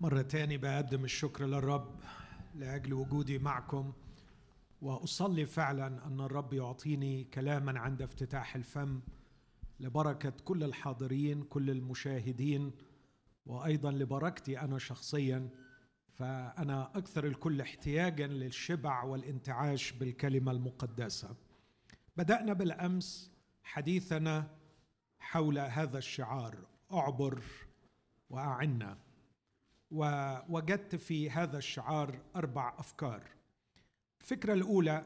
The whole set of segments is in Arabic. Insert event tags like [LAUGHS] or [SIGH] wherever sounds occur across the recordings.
مرة تاني بقدم الشكر للرب لأجل وجودي معكم وأصلي فعلا أن الرب يعطيني كلاما عند افتتاح الفم لبركة كل الحاضرين كل المشاهدين وأيضا لبركتي أنا شخصيا. فأنا أكثر الكل احتياجا للشبع والانتعاش بالكلمة المقدسة. بدأنا بالأمس حديثنا حول هذا الشعار أعبر وأعنا. ووجدت في هذا الشعار أربع أفكار. الفكرة الأولى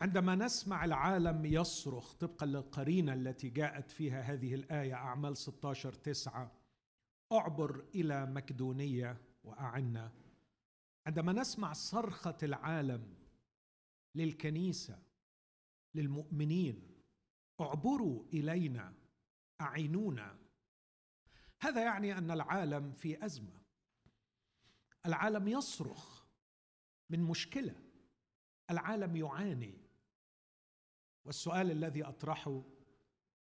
عندما نسمع العالم يصرخ طبقا للقرينة التي جاءت فيها هذه الآية أعمال 16 9 أعبر إلى مكدونية واعنا عندما نسمع صرخة العالم للكنيسة للمؤمنين أعبروا إلينا أعينونا. هذا يعني أن العالم في أزمة. العالم يصرخ من مشكلة. العالم يعاني. والسؤال الذي أطرحه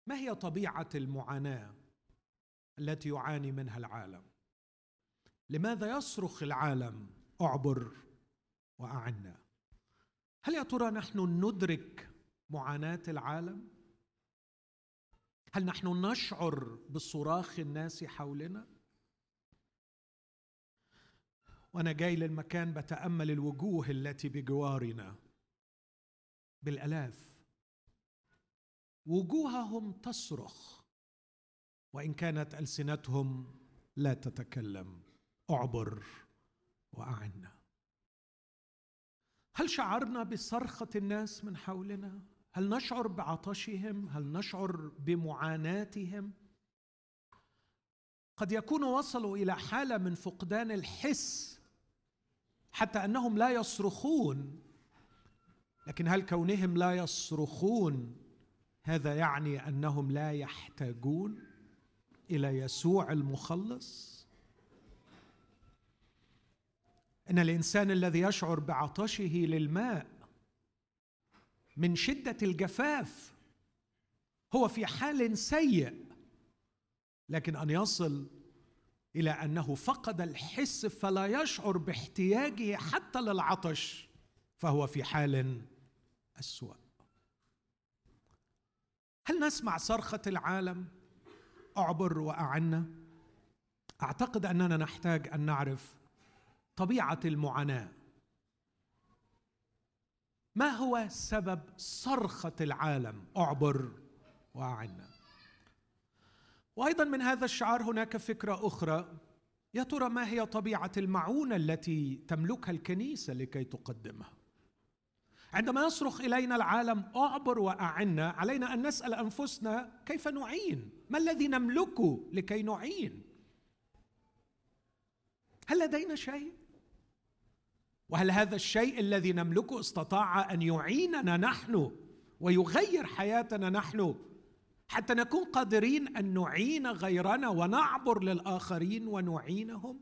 ما هي طبيعة المعاناة التي يعاني منها العالم؟ لماذا يصرخ العالم؟ أعبر وأعنا. هل يا ترى نحن ندرك معاناة العالم؟ هل نحن نشعر بصراخ الناس حولنا؟ وأنا جاي للمكان بتأمل الوجوه التي بجوارنا. بالألاف. وجوههم تصرخ. وإن كانت ألسنتهم لا تتكلم. أعبر وأعنا. هل شعرنا بصرخة الناس من حولنا؟ هل نشعر بعطشهم؟ هل نشعر بمعاناتهم؟ قد يكونوا وصلوا إلى حالة من فقدان الحس حتى أنهم لا يصرخون. لكن هل كونهم لا يصرخون هذا يعني أنهم لا يحتاجون إلى يسوع المخلص؟ إن الإنسان الذي يشعر بعطشه للماء من شدة الجفاف. هو في حال سيء لكن أن يصل إلى أنه فقد الحس فلا يشعر باحتياجه حتى للعطش فهو في حال اسوا هل نسمع صرخة العالم؟ أعبر واعنا أعتقد أننا نحتاج أن نعرف طبيعة المعاناة. ما هو سبب صرخة العالم؟ اعبر واعنا. وأيضا من هذا الشعار هناك فكرة أخرى. يا ترى ما هي طبيعة المعونة التي تملكها الكنيسة لكي تقدمها؟ عندما يصرخ إلينا العالم اعبر واعنا علينا أن نسأل أنفسنا كيف نعين؟ ما الذي نملكه لكي نعين؟ هل لدينا شيء؟ وهل هذا الشيء الذي نملكه استطاع أن يعيننا نحن ويغير حياتنا نحن حتى نكون قادرين أن نعين غيرنا ونعبر للآخرين ونعينهم؟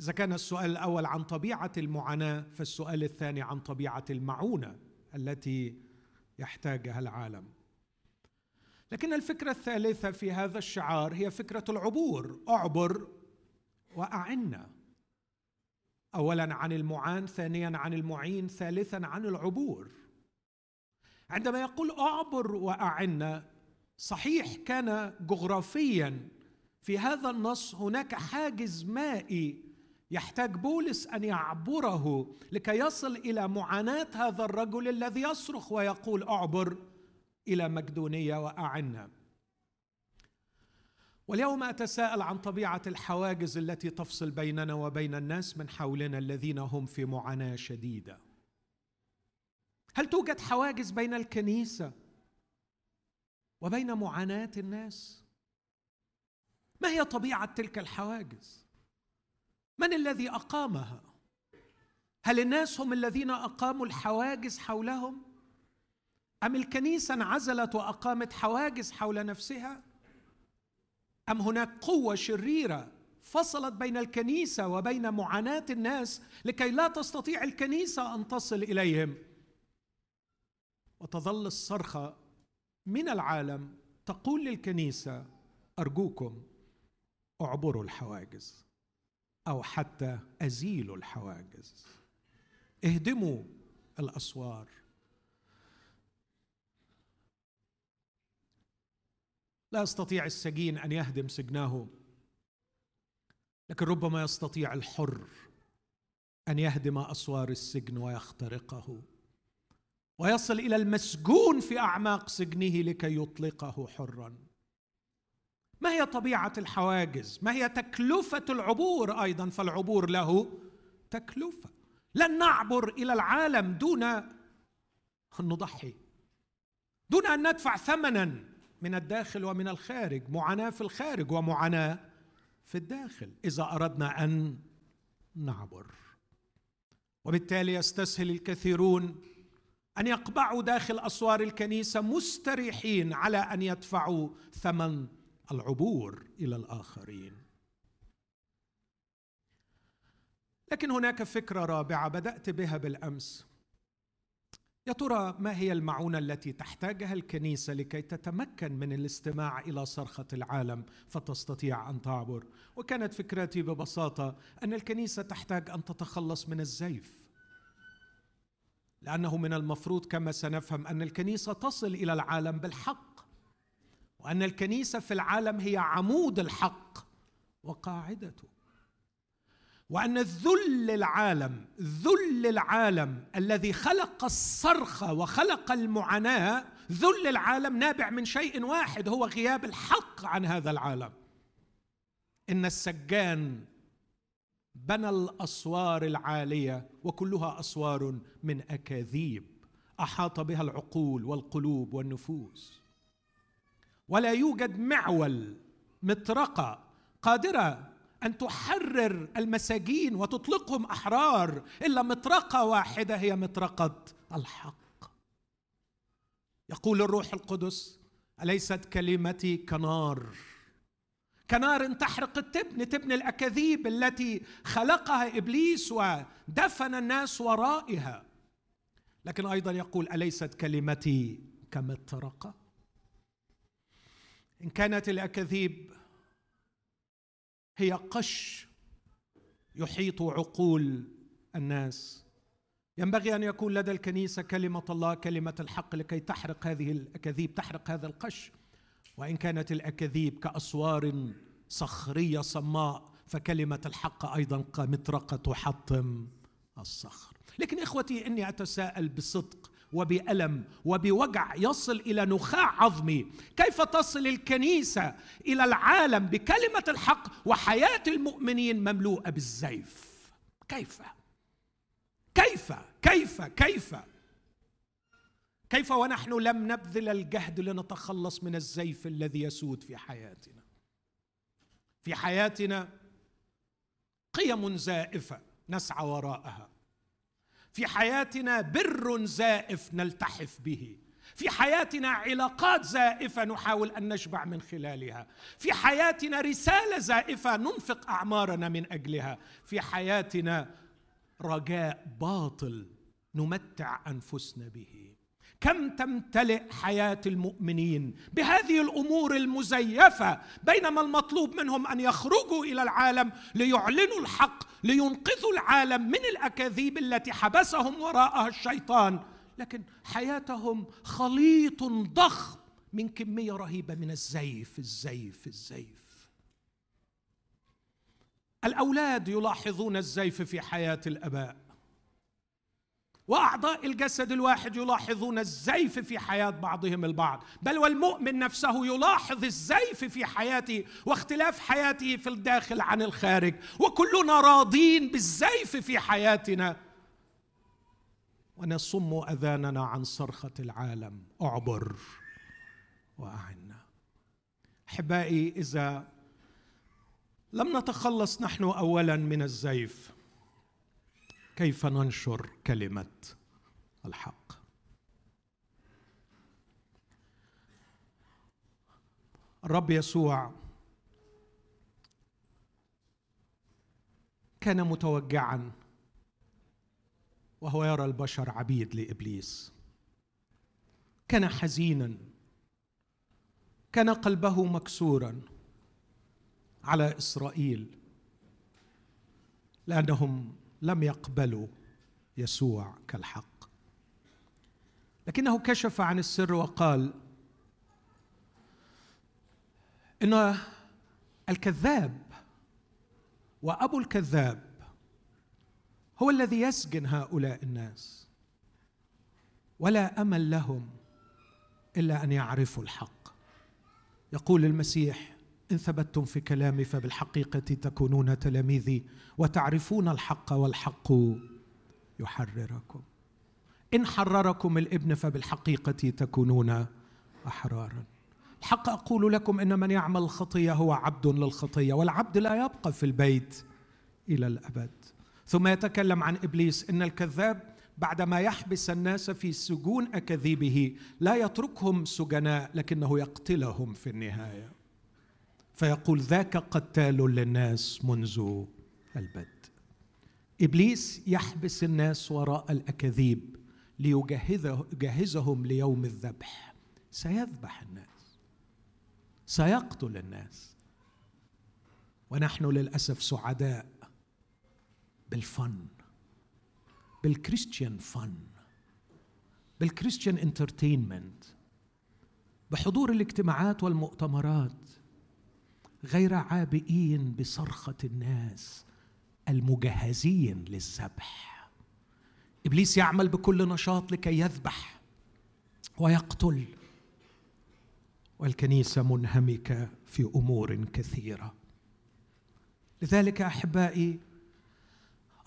إذا كان السؤال الأول عن طبيعة المعاناة فالسؤال الثاني عن طبيعة المعونة التي يحتاجها العالم. لكن الفكرة الثالثة في هذا الشعار هي فكرة العبور. أعبر وأعنا. اولا عن المعان ثانيا عن المعين ثالثا عن العبور. عندما يقول أعبر واعنا صحيح كان جغرافيا في هذا النص هناك حاجز مائي يحتاج بولس أن يعبره لكي يصل إلى معاناة هذا الرجل الذي يصرخ ويقول أعبر إلى مقدونية واعنا واليوم أتساءل عن طبيعة الحواجز التي تفصل بيننا وبين الناس من حولنا الذين هم في معاناة شديدة. هل توجد حواجز بين الكنيسة وبين معاناة الناس؟ ما هي طبيعة تلك الحواجز؟ من الذي أقامها؟ هل الناس هم الذين أقاموا الحواجز حولهم؟ أم الكنيسة انعزلت وأقامت حواجز حول نفسها؟ أم هناك قوة شريرة فصلت بين الكنيسة وبين معاناة الناس لكي لا تستطيع الكنيسة أن تصل إليهم؟ وتظل الصرخه من العالم تقول للكنيسة أرجوكم اعبروا الحواجز أو حتى أزيلوا الحواجز. اهدموا الأسوار. لا يستطيع السجين أن يهدم سجنه لكن ربما يستطيع الحر أن يهدم أسوار السجن ويخترقه ويصل إلى المسجون في أعماق سجنه لكي يطلقه حرا. ما هي طبيعة الحواجز؟ ما هي تكلفة العبور أيضا؟ فالعبور له تكلفة. لن نعبر إلى العالم دون أن نضحي دون أن ندفع ثمنا. من الداخل ومن الخارج معاناة في الخارج ومعاناة في الداخل إذا أردنا أن نعبر. وبالتالي يستسهل الكثيرون أن يقبعوا داخل أسوار الكنيسة مستريحين على أن يدفعوا ثمن العبور إلى الآخرين. لكن هناك فكرة رابعة بدأت بها بالأمس. يا ترى ما هي المعونة التي تحتاجها الكنيسة لكي تتمكن من الاستماع إلى صرخة العالم فتستطيع أن تعبر؟ وكانت فكرتي ببساطة أن الكنيسة تحتاج أن تتخلص من الزيف. لأنه من المفروض كما سنفهم أن الكنيسة تصل إلى العالم بالحق وأن الكنيسة في العالم هي عمود الحق وقاعدته. وأن الذل العالم ذل العالم الذي خلق الصرخه وخلق المعاناة ذل العالم نابع من شيء واحد هو غياب الحق عن هذا العالم. إن السجان بنى الأسوار العالية وكلها أسوار من أكاذيب أحاط بها العقول والقلوب والنفوس. ولا يوجد معول مطرقة قادرة أن تحرر المساجين وتطلقهم أحرار إلا مطرقة واحدة هي مطرقة الحق. يقول الروح القدس أليست كلمتي كنار؟ كنار تحرق التبن تبن الأكاذيب التي خلقها إبليس ودفن الناس ورائها. لكن أيضا يقول أليست كلمتي كمطرقة؟ إن كانت الأكاذيب هي قش يحيط عقول الناس. ينبغي أن يكون لدى الكنيسة كلمة الله كلمة الحق لكي تحرق هذه الأكاذيب تحرق هذا القش. وإن كانت الأكاذيب كأسوار صخرية صماء فكلمة الحق أيضا كمطرقة تحطم الصخر. لكن إخوتي إني أتساءل بصدق. وبألم وبوجع يصل إلى نخاع عظمي. كيف تصل الكنيسة إلى العالم بكلمة الحق وحياة المؤمنين مملوءة بالزيف؟ كيف؟ كيف؟ كيف؟ كيف؟ كيف ونحن لم نبذل الجهد لنتخلص من الزيف الذي يسود في حياتنا؟ في حياتنا قيم زائفة نسعى وراءها. في حياتنا بر زائف نلتحف به. في حياتنا علاقات زائفة نحاول أن نشبع من خلالها. في حياتنا رسالة زائفة ننفق أعمارنا من أجلها. في حياتنا رجاء باطل نمتع أنفسنا به. كم تمتلئ حياة المؤمنين بهذه الأمور المزيفة بينما المطلوب منهم أن يخرجوا إلى العالم ليعلنوا الحق لينقذوا العالم من الأكاذيب التي حبسهم وراءها الشيطان. لكن حياتهم خليط ضخم من كمية رهيبة من الزيف الزيف الزيف. الأولاد يلاحظون الزيف في حياة الأباء. وأعضاء الجسد الواحد يلاحظون الزيف في حياة بعضهم البعض. بل والمؤمن نفسه يلاحظ الزيف في حياته واختلاف حياته في الداخل عن الخارج. وكلنا راضين بالزيف في حياتنا. ونصم أذاننا عن صرخة العالم. اعبر وأعنا. أحبائي إذا لم نتخلص نحن اولا من الزيف كيف ننشر كلمة الحق؟ الرب يسوع كان متوجعا وهو يرى البشر عبيد لإبليس. كان حزينا كان قلبه مكسورا على إسرائيل لأنهم لم يقبلوا يسوع كالحق. لكنه كشف عن السر وقال إن الكذاب وأبو الكذاب هو الذي يسجن هؤلاء الناس ولا أمل لهم إلا أن يعرفوا الحق. يقول المسيح إن ثبتتم في كلامي فبالحقيقة تكونون تلاميذي وتعرفون الحق والحق يحرركم. إن حرركم الإبن فبالحقيقة تكونون أحرارا. الحق أقول لكم إن من يعمل الخطيه هو عبد للخطية والعبد لا يبقى في البيت إلى الأبد. ثم يتكلم عن إبليس إن الكذاب بعدما يحبس الناس في سجون أكاذيبه لا يتركهم سجناء لكنه يقتلهم في النهاية. فيقول ذاك قتال للناس منذ البدء إبليس يحبس الناس وراء الأكاذيب ليجهزهم ليوم الذبح. سيذبح الناس. سيقتل الناس. ونحن للأسف سعداء بالفن بالكريستيان فن بالكريستيان انترتينمنت بحضور الاجتماعات والمؤتمرات. غير عابئين بصرخة الناس المجهزين للذبح. إبليس يعمل بكل نشاط لكي يذبح ويقتل. والكنيسة منهمكة في أمور كثيرة. لذلك أحبائي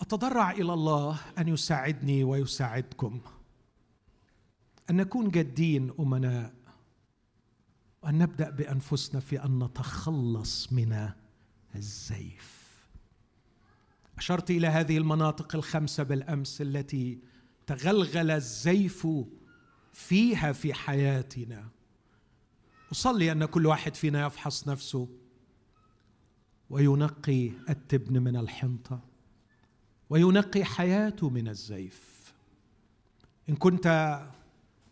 أتضرع إلى الله أن يساعدني ويساعدكم. أن نكون جادين أمناء. وان نبدأ بأنفسنا في أن نتخلص من الزيف. أشرت إلى هذه المناطق الخمسة بالأمس التي تغلغل الزيف فيها في حياتنا. أصلي أن كل واحد فينا يفحص نفسه وينقي التبن من الحنطة وينقي حياته من الزيف. إن كنت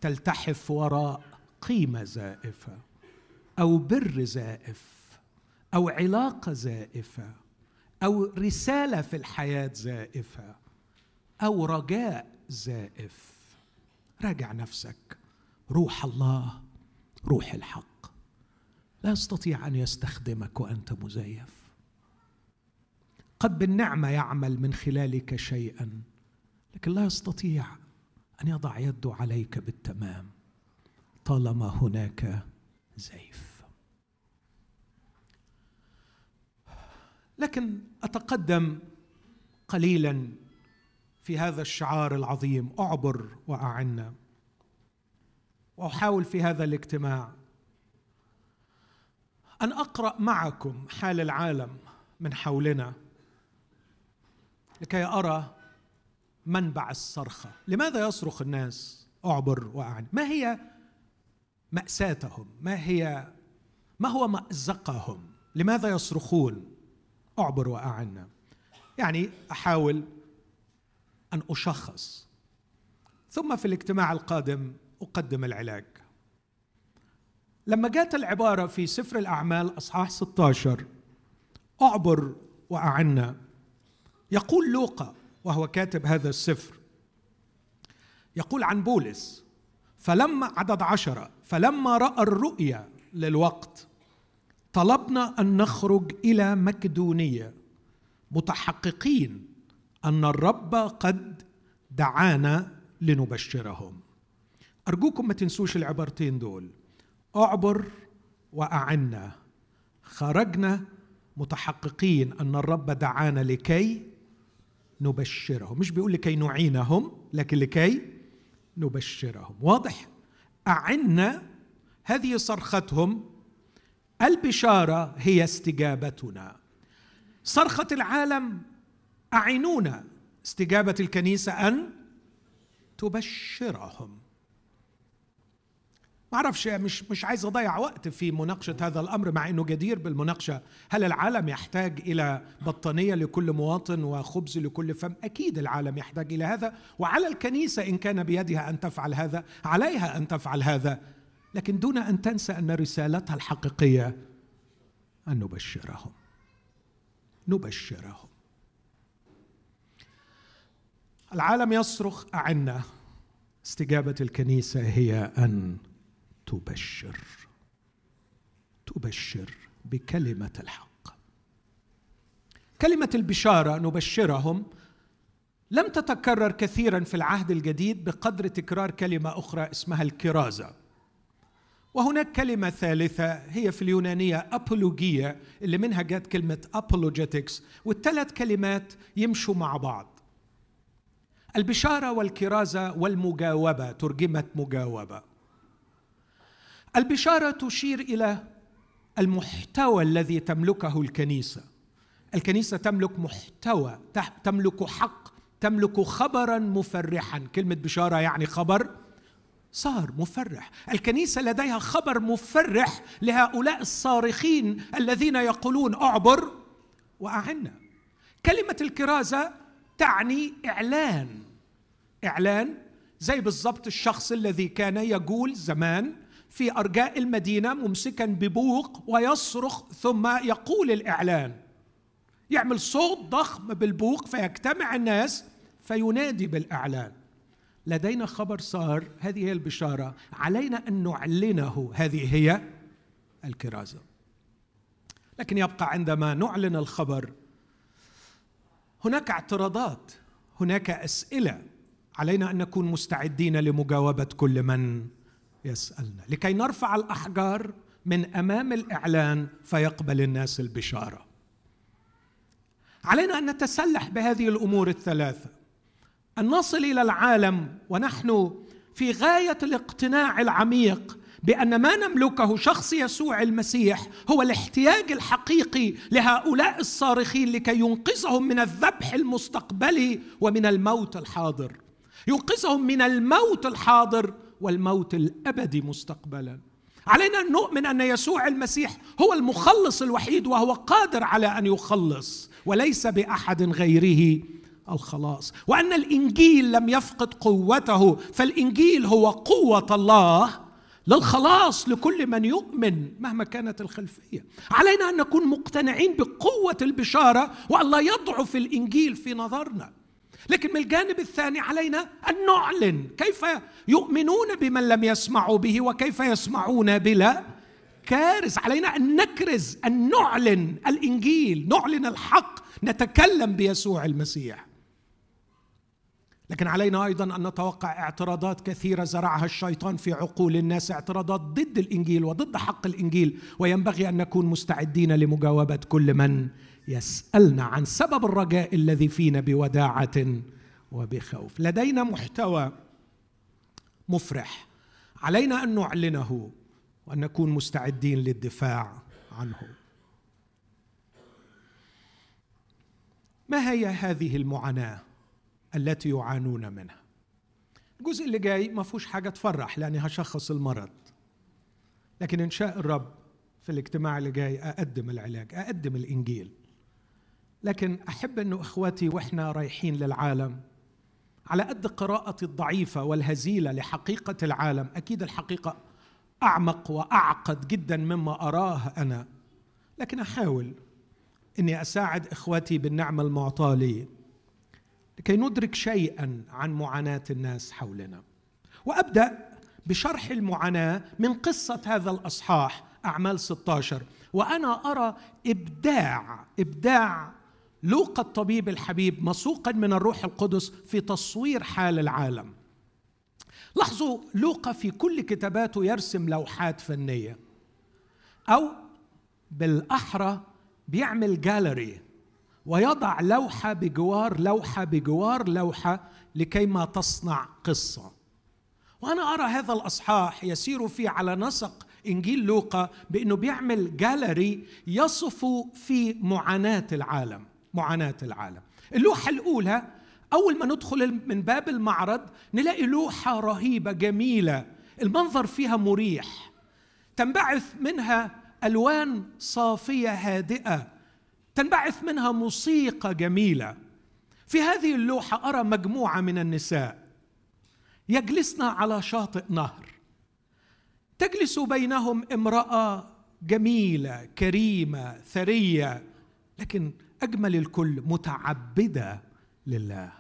تلتحف وراء قيمة زائفة. أو بر زائف أو علاقة زائفة أو رسالة في الحياة زائفة أو رجاء زائف. راجع نفسك. روح الله روح الحق. لا يستطيع أن يستخدمك وأنت مزيف. قد بالنعمة يعمل من خلالك شيئا لكن لا يستطيع أن يضع يده عليك بالتمام. طالما هناك زيف. لكن أتقدم قليلا في هذا الشعار العظيم. أعبر واعنا وأحاول في هذا الاجتماع أن أقرأ معكم حال العالم من حولنا لكي أرى منبع الصرخة. لماذا يصرخ الناس؟ أعبر وأعن. ما هي مأساتهم ما هي ما هو مأزقهم؟ لماذا يصرخون؟ أعبر واعنا يعني أحاول أن أشخص. ثم في الاجتماع القادم أقدم العلاج. لما جاءت العبارة في سفر الأعمال أصحاح 16 أعبر واعنا يقول لوقا وهو كاتب هذا السفر يقول عن بولس فلما عدد عشرة فلما رأى الرؤيا للوقت طلبنا أن نخرج إلى مكدونية متحققين أن الرب قد دعانا لنبشرهم. أرجوكم ما تنسوش العبارتين دول. أعبر وأعنا. خرجنا متحققين أن الرب دعانا لكي نبشرهم. مش بيقول لكي نعينهم لكن لكي نبشرهم. واضح؟ أعنا هذه صرختهم. البشارة هي استجابتنا. صرخة العالم أعينونا استجابة الكنيسة أن تبشرهم. ما أعرفش مش مش عايز أضيع وقت في مناقشة هذا الأمر مع إنه جدير بالمناقشة. هل العالم يحتاج إلى بطانية لكل مواطن وخبز لكل فم؟ أكيد العالم يحتاج إلى هذا. وعلى الكنيسة إن كان بيدها أن تفعل هذا عليها أن تفعل هذا. لكن دون أن تنسى أن رسالتها الحقيقية أن نبشرهم. نبشرهم. العالم يصرخ اعنا استجابة الكنيسة هي أن تبشر تبشر بكلمة الحق. كلمة البشارة نبشرهم لم تتكرر كثيرا في العهد الجديد بقدر تكرار كلمة أخرى اسمها الكرازة. وهناك كلمة ثالثة هي في اليونانية أبولوجية اللي منها جت كلمة أبولوجيتكس والثلاث كلمات يمشوا مع بعض. البشارة والكرازة والمجاوبة ترجمت مجاوبة. البشارة تشير إلى المحتوى الذي تملكه الكنيسة. الكنيسة تملك محتوى تملك حق تملك خبرا مفرحا. كلمة بشارة يعني خبر صار مفرح. الكنيسة لديها خبر مفرح لهؤلاء الصارخين الذين يقولون اعبر واعنا كلمة الكرازة تعني إعلان. إعلان زي بالضبط الشخص الذي كان يقول زمان في أرجاء المدينة ممسكا ببوق ويصرخ ثم يقول الاعلان يعمل صوت ضخم بالبوق فيجتمع الناس فينادي بالاعلان لدينا خبر صار هذه هي البشارة علينا أن نعلنه. هذه هي الكرازة. لكن يبقى عندما نعلن الخبر هناك اعتراضات هناك أسئلة. علينا أن نكون مستعدين لمجاوبة كل من يسألنا. لكي نرفع الأحجار من أمام الإعلان فيقبل الناس البشارة. علينا أن نتسلح بهذه الأمور الثلاثة. أن نصل إلى العالم ونحن في غاية الاقتناع العميق بأن ما نملكه شخص يسوع المسيح هو الاحتياج الحقيقي لهؤلاء الصارخين لكي ينقذهم من الذبح المستقبلي ومن الموت الحاضر. ينقذهم من الموت الحاضر والموت الأبدي مستقبلا. علينا أن نؤمن أن يسوع المسيح هو المخلص الوحيد وهو قادر على أن يخلص وليس بأحد غيره الخلاص. وأن الإنجيل لم يفقد قوته فالإنجيل هو قوة الله للخلاص لكل من يؤمن مهما كانت الخلفية. علينا أن نكون مقتنعين بقوة البشارة وأن لا يضعف الإنجيل في نظرنا. لكن من الجانب الثاني علينا أن نعلن كيف يؤمنون بمن لم يسمعوا به وكيف يسمعون بلا كارث. علينا أن نكرز أن نعلن الإنجيل نعلن الحق نتكلم بيسوع المسيح. لكن علينا أيضا أن نتوقع اعتراضات كثيرة زرعها الشيطان في عقول الناس اعتراضات ضد الإنجيل وضد حق الإنجيل وينبغي أن نكون مستعدين لمجاوبة كل من يسألنا عن سبب الرجاء الذي فينا بوداعة وبخوف. لدينا محتوى مفرح. علينا أن نعلنه وان نكون مستعدين للدفاع عنه. ما هي هذه المعاناة التي يعانون منها؟ الجزء اللي جاي ما فيهوش حاجة تفرح لأني هشخص المرض. لكن إن شاء الرب في الاجتماع اللي جاي أقدم العلاج أقدم الإنجيل. لكن أحب أنه إخواتي وإحنا رايحين للعالم على قد قراءتي الضعيفة والهزيلة لحقيقة العالم. أكيد الحقيقة أعمق وأعقد جدا مما أراه أنا. لكن أحاول أني أساعد إخواتي بالنعمة المعطاة لي لكي ندرك شيئا عن معاناة الناس حولنا. وأبدأ بشرح المعاناة من قصة هذا الأصحاح أعمال 16 وأنا أرى إبداع إبداع لوقا الطبيب الحبيب مسوقا من الروح القدس في تصوير حال العالم. لاحظوا لوقا في كل كتاباته يرسم لوحات فنية. أو بالأحرى بيعمل جاليري ويضع لوحة بجوار لوحة بجوار لوحة لكي ما تصنع قصة. وأنا أرى هذا الأصحاح يسير فيه على نسق إنجيل لوقا بأنه بيعمل جاليري يصف في معاناة العالم. معاناة العالم. اللوحة الأولى أول ما ندخل من باب المعرض نلاقي لوحة رهيبة جميلة. المنظر فيها مريح. تنبعث منها ألوان صافية هادئة. تنبعث منها موسيقى جميلة. في هذه اللوحة أرى مجموعة من النساء. يجلسن على شاطئ نهر. تجلس بينهم امرأة جميلة كريمة ثرية. لكن أجمل الكل متعبدة لله.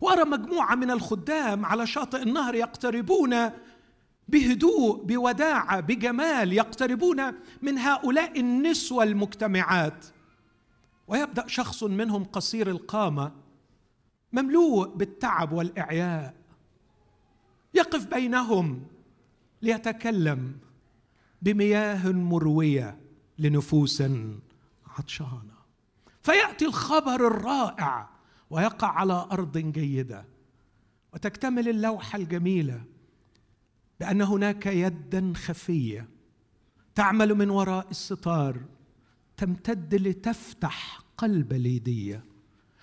وأرى مجموعة من الخدام على شاطئ النهر يقتربون بهدوء بوداعة بجمال يقتربون من هؤلاء النسوة المجتمعات. ويبدأ شخص منهم قصير القامة مملوء بالتعب والإعياء. يقف بينهم ليتكلم بمياه مروية لنفوس عطشانة. فيأتي الخبر الرائع ويقع على أرض جيدة وتكتمل اللوحة الجميلة بأن هناك يدا خفية تعمل من وراء الستار تمتد لتفتح قلب ليدية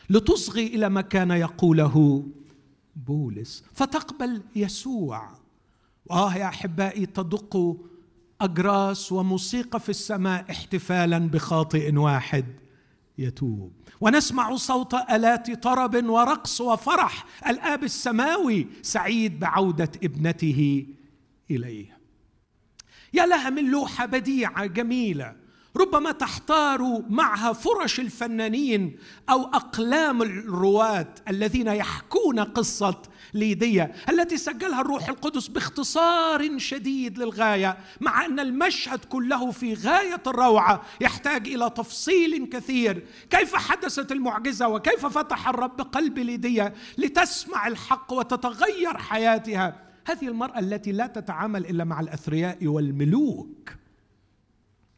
لتصغي إلى ما كان يقوله بولس فتقبل يسوع. واه يا أحبائي تدق أجراس وموسيقى في السماء احتفالا بخاطئ واحد. يتوب. ونسمع صوت آلات طرب ورقص وفرح. الآب السماوي سعيد بعودة ابنته إليه. يا لها من لوحة بديعة جميلة ربما تحتار معها فرش الفنانين أو أقلام الرواه الذين يحكون قصة ليديا التي سجلها الروح القدس باختصار شديد للغاية مع أن المشهد كله في غاية الروعة يحتاج إلى تفصيل كثير. كيف حدثت المعجزة وكيف فتح الرب قلب ليديا لتسمع الحق وتتغير حياتها؟ هذه المرأة التي لا تتعامل إلا مع الأثرياء والملوك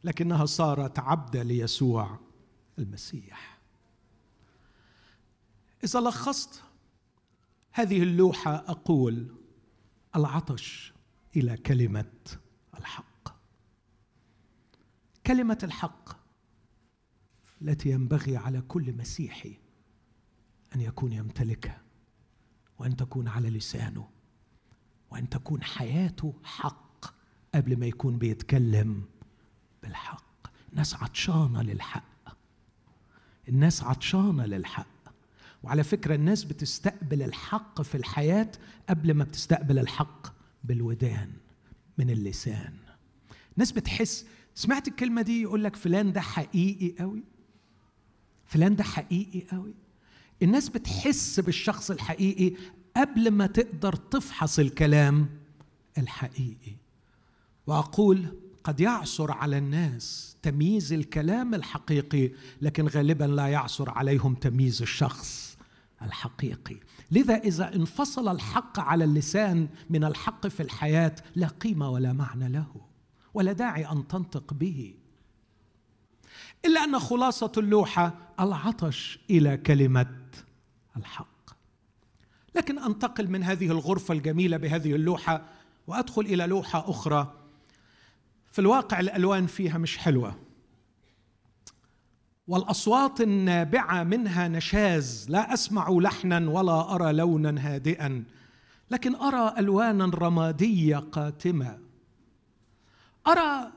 لكنها صارت عبده ليسوع المسيح. إذا لخصت هذه اللوحة أقول العطش إلى كلمة الحق. كلمة الحق التي ينبغي على كل مسيحي أن يكون يمتلكها وأن تكون على لسانه وأن تكون حياته حق قبل ما يكون بيتكلم بالحق. الناس عطشانه للحق. الناس عطشانه للحق. وعلى فكرة الناس بتستقبل الحق في الحياة قبل ما بتستقبل الحق بالودان من اللسان. الناس بتحس سمعت الكلمة دي يقول لك فلان ده حقيقي قوي؟ فلان ده حقيقي قوي؟ الناس بتحس بالشخص الحقيقي قبل ما تقدر تفحص الكلام الحقيقي. وأقول قد يعثر على الناس تمييز الكلام الحقيقي لكن غالبا لا يعثر عليهم تمييز الشخص الحقيقي. لذا إذا انفصل الحق على اللسان من الحق في الحياة لا قيمة ولا معنى له ولا داعي أن تنطق به. إلا أن خلاصة اللوحة العطش إلى كلمة الحق. لكن أنتقل من هذه الغرفة الجميلة بهذه اللوحة وأدخل إلى لوحة أخرى. في الواقع الألوان فيها مش حلوة. والأصوات النابعة منها نشاز لا أسمع لحنا ولا أرى لونا هادئا لكن أرى ألوانا رمادية قاتمة. أرى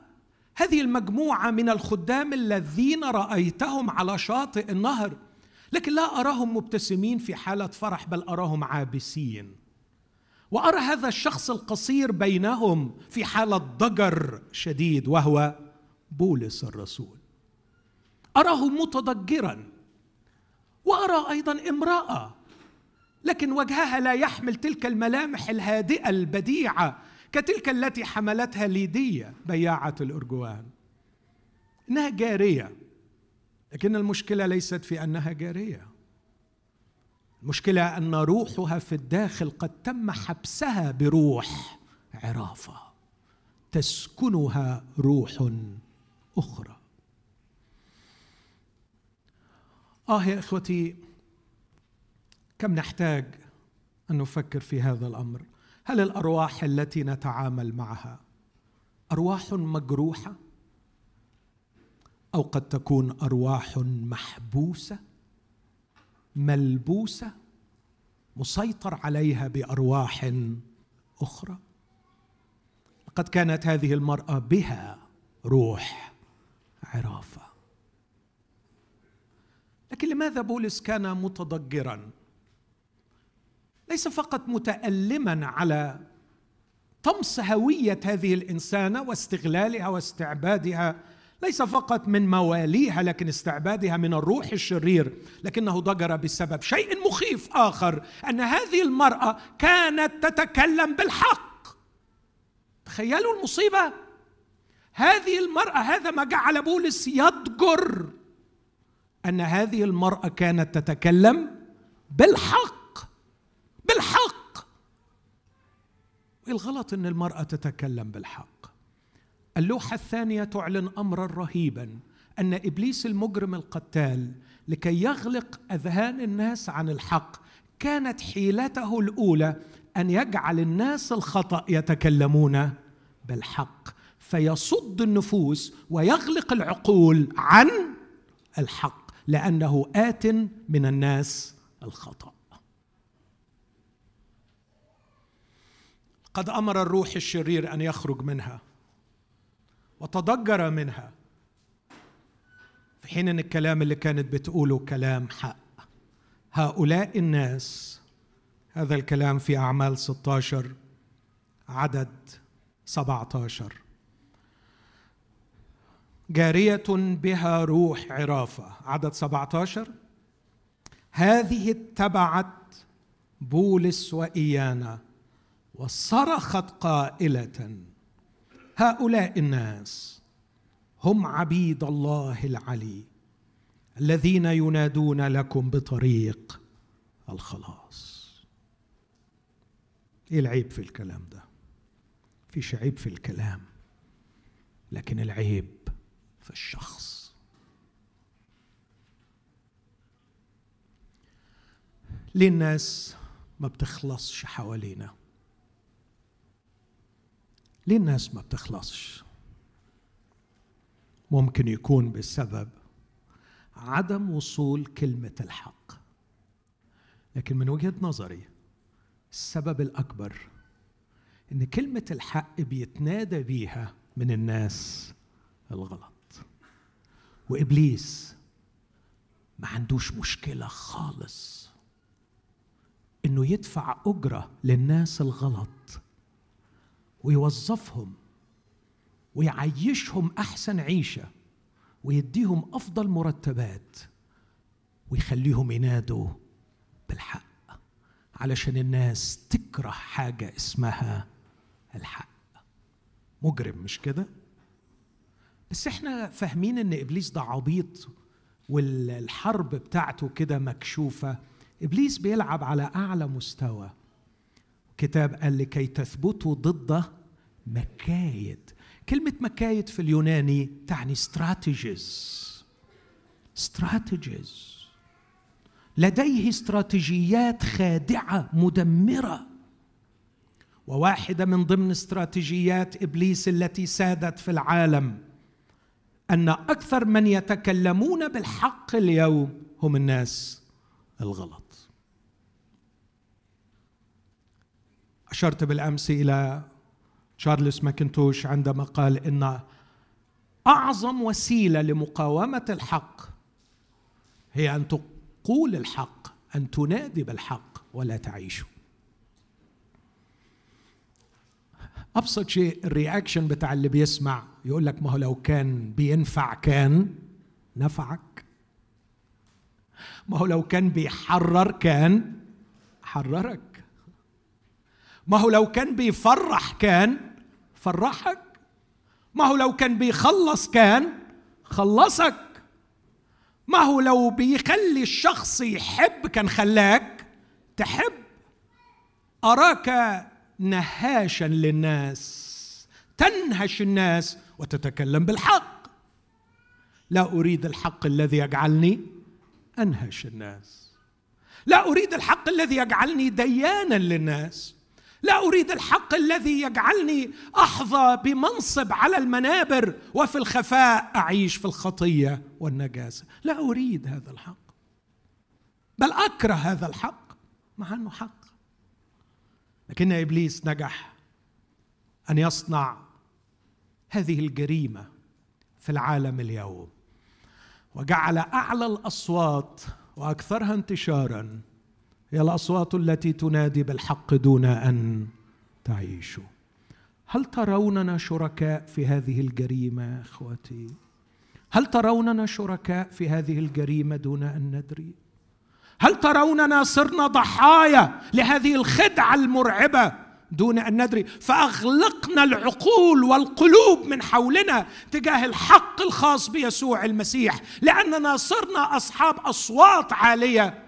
هذه المجموعة من الخدام الذين رأيتهم على شاطئ النهر لكن لا أراهم مبتسمين في حالة فرح بل أراهم عابسين. وأرى هذا الشخص القصير بينهم في حالة ضجر شديد وهو بولس الرسول. أراه متضجرا. وأرى أيضا امرأة. لكن وجهها لا يحمل تلك الملامح الهادئة البديعة كتلك التي حملتها ليدية بياعة الأرجوان. إنها جارية. لكن المشكلة ليست في أنها جارية. المشكلة أن روحها في الداخل قد تم حبسها بروح عرافة. تسكنها روح أخرى. آه يا إخوتي كم نحتاج أن نفكر في هذا الأمر؟ هل الأرواح التي نتعامل معها أرواح مجروحة؟ أو قد تكون أرواح محبوسة ملبوسة مسيطر عليها بأرواح أخرى؟ لقد كانت هذه المرأة بها روح عرافة. لكن لماذا بولس كان متضجرا؟ ليس فقط متالما على طمس هوية هذه الإنسانة واستغلالها واستعبادها ليس فقط من مواليها لكن استعبادها من الروح الشرير لكنه ضجر بسبب شيء مخيف آخر أن هذه المرأة كانت تتكلم بالحق. تخيلوا المصيبة؟ هذه المرأة هذا ما جعل بولس يضجر. أن هذه المرأة كانت تتكلم بالحق بالحق. الغلط أن المرأة تتكلم بالحق. اللوحة الثانية تعلن أمرا رهيبا أن إبليس المجرم القتال لكي يغلق أذهان الناس عن الحق كانت حيلته الأولى أن يجعل الناس الخطأ يتكلمون بالحق فيصد النفوس ويغلق العقول عن الحق. لأنه آت من الناس الخطأ. قد أمر الروح الشرير أن يخرج منها وتضجر منها في حين إن الكلام اللي كانت بتقوله كلام حق. هؤلاء الناس هذا الكلام في أعمال 16 عدد 17 جارية بها روح عرافة. عدد 17 هذه اتبعت بولس وإيانا وصرخت قائلة هؤلاء الناس هم عبيد الله العلي الذين ينادون لكم بطريق الخلاص. إيه العيب في الكلام ده؟ فيش عيب في الكلام لكن العيب في الشخص. ليه الناس ما بتخلصش حوالينا. ليه الناس ما بتخلصش. ممكن يكون بسبب عدم وصول كلمة الحق. لكن من وجهة نظري السبب الأكبر إن كلمة الحق بيتنادى بيها من الناس الغلط. وإبليس ما عندوش مشكلة خالص إنه يدفع أجرة للناس الغلط ويوظفهم ويعيشهم أحسن عيشة ويديهم أفضل مرتبات ويخليهم ينادوا بالحق علشان الناس تكره حاجة اسمها الحق. مجرم مش كده؟ بس إحنا فاهمين إن إبليس ده عبيط والحرب بتاعته كده مكشوفة. إبليس بيلعب على أعلى مستوى. كتاب قال لكي تثبتوا ضد مكايد. كلمة مكايد في اليوناني تعني استراتيجيز استراتيجيز لديه استراتيجيات خادعة مدمرة. وواحدة من ضمن استراتيجيات إبليس التي سادت في العالم. أن أكثر من يتكلمون بالحق اليوم هم الناس الغلط. أشرت بالأمس إلى تشارلز ماكنتوش عندما قال إن أعظم وسيلة لمقاومة الحق هي أن تقول الحق أن تنادي بالحق ولا تعيشه أبسط شيء الرياكشن بتاع اللي بيسمع يقول لك ما هو لو كان بينفع كان نفعك. ما هو لو كان بيحرر كان حررك. ما هو لو كان بيفرح كان فرحك. ما هو لو كان بيخلص كان خلصك. ما هو لو بيخلي الشخص يحب كان خلاك تحب. أراك نهاشا للناس تنهش الناس وتتكلم بالحق. لا أريد الحق الذي يجعلني أنهش الناس. لا أريد الحق الذي يجعلني ديانا للناس. لا أريد الحق الذي يجعلني أحظى بمنصب على المنابر وفي الخفاء أعيش في الخطية والنجاسة. لا أريد هذا الحق بل أكره هذا الحق مع أنه حق. لكن إبليس نجح أن يصنع هذه الجريمة في العالم اليوم. وجعل أعلى الأصوات وأكثرها انتشارا هي الأصوات التي تنادي بالحق دون أن تعيشوا هل تروننا شركاء في هذه الجريمة إخوتي؟ هل تروننا شركاء في هذه الجريمة دون أن ندري؟ هل تروننا صرنا ضحايا لهذه الخدعة المرعبة دون أن ندري؟ فأغلقنا العقول والقلوب من حولنا تجاه الحق الخاص بيسوع المسيح لأننا صرنا أصحاب أصوات عالية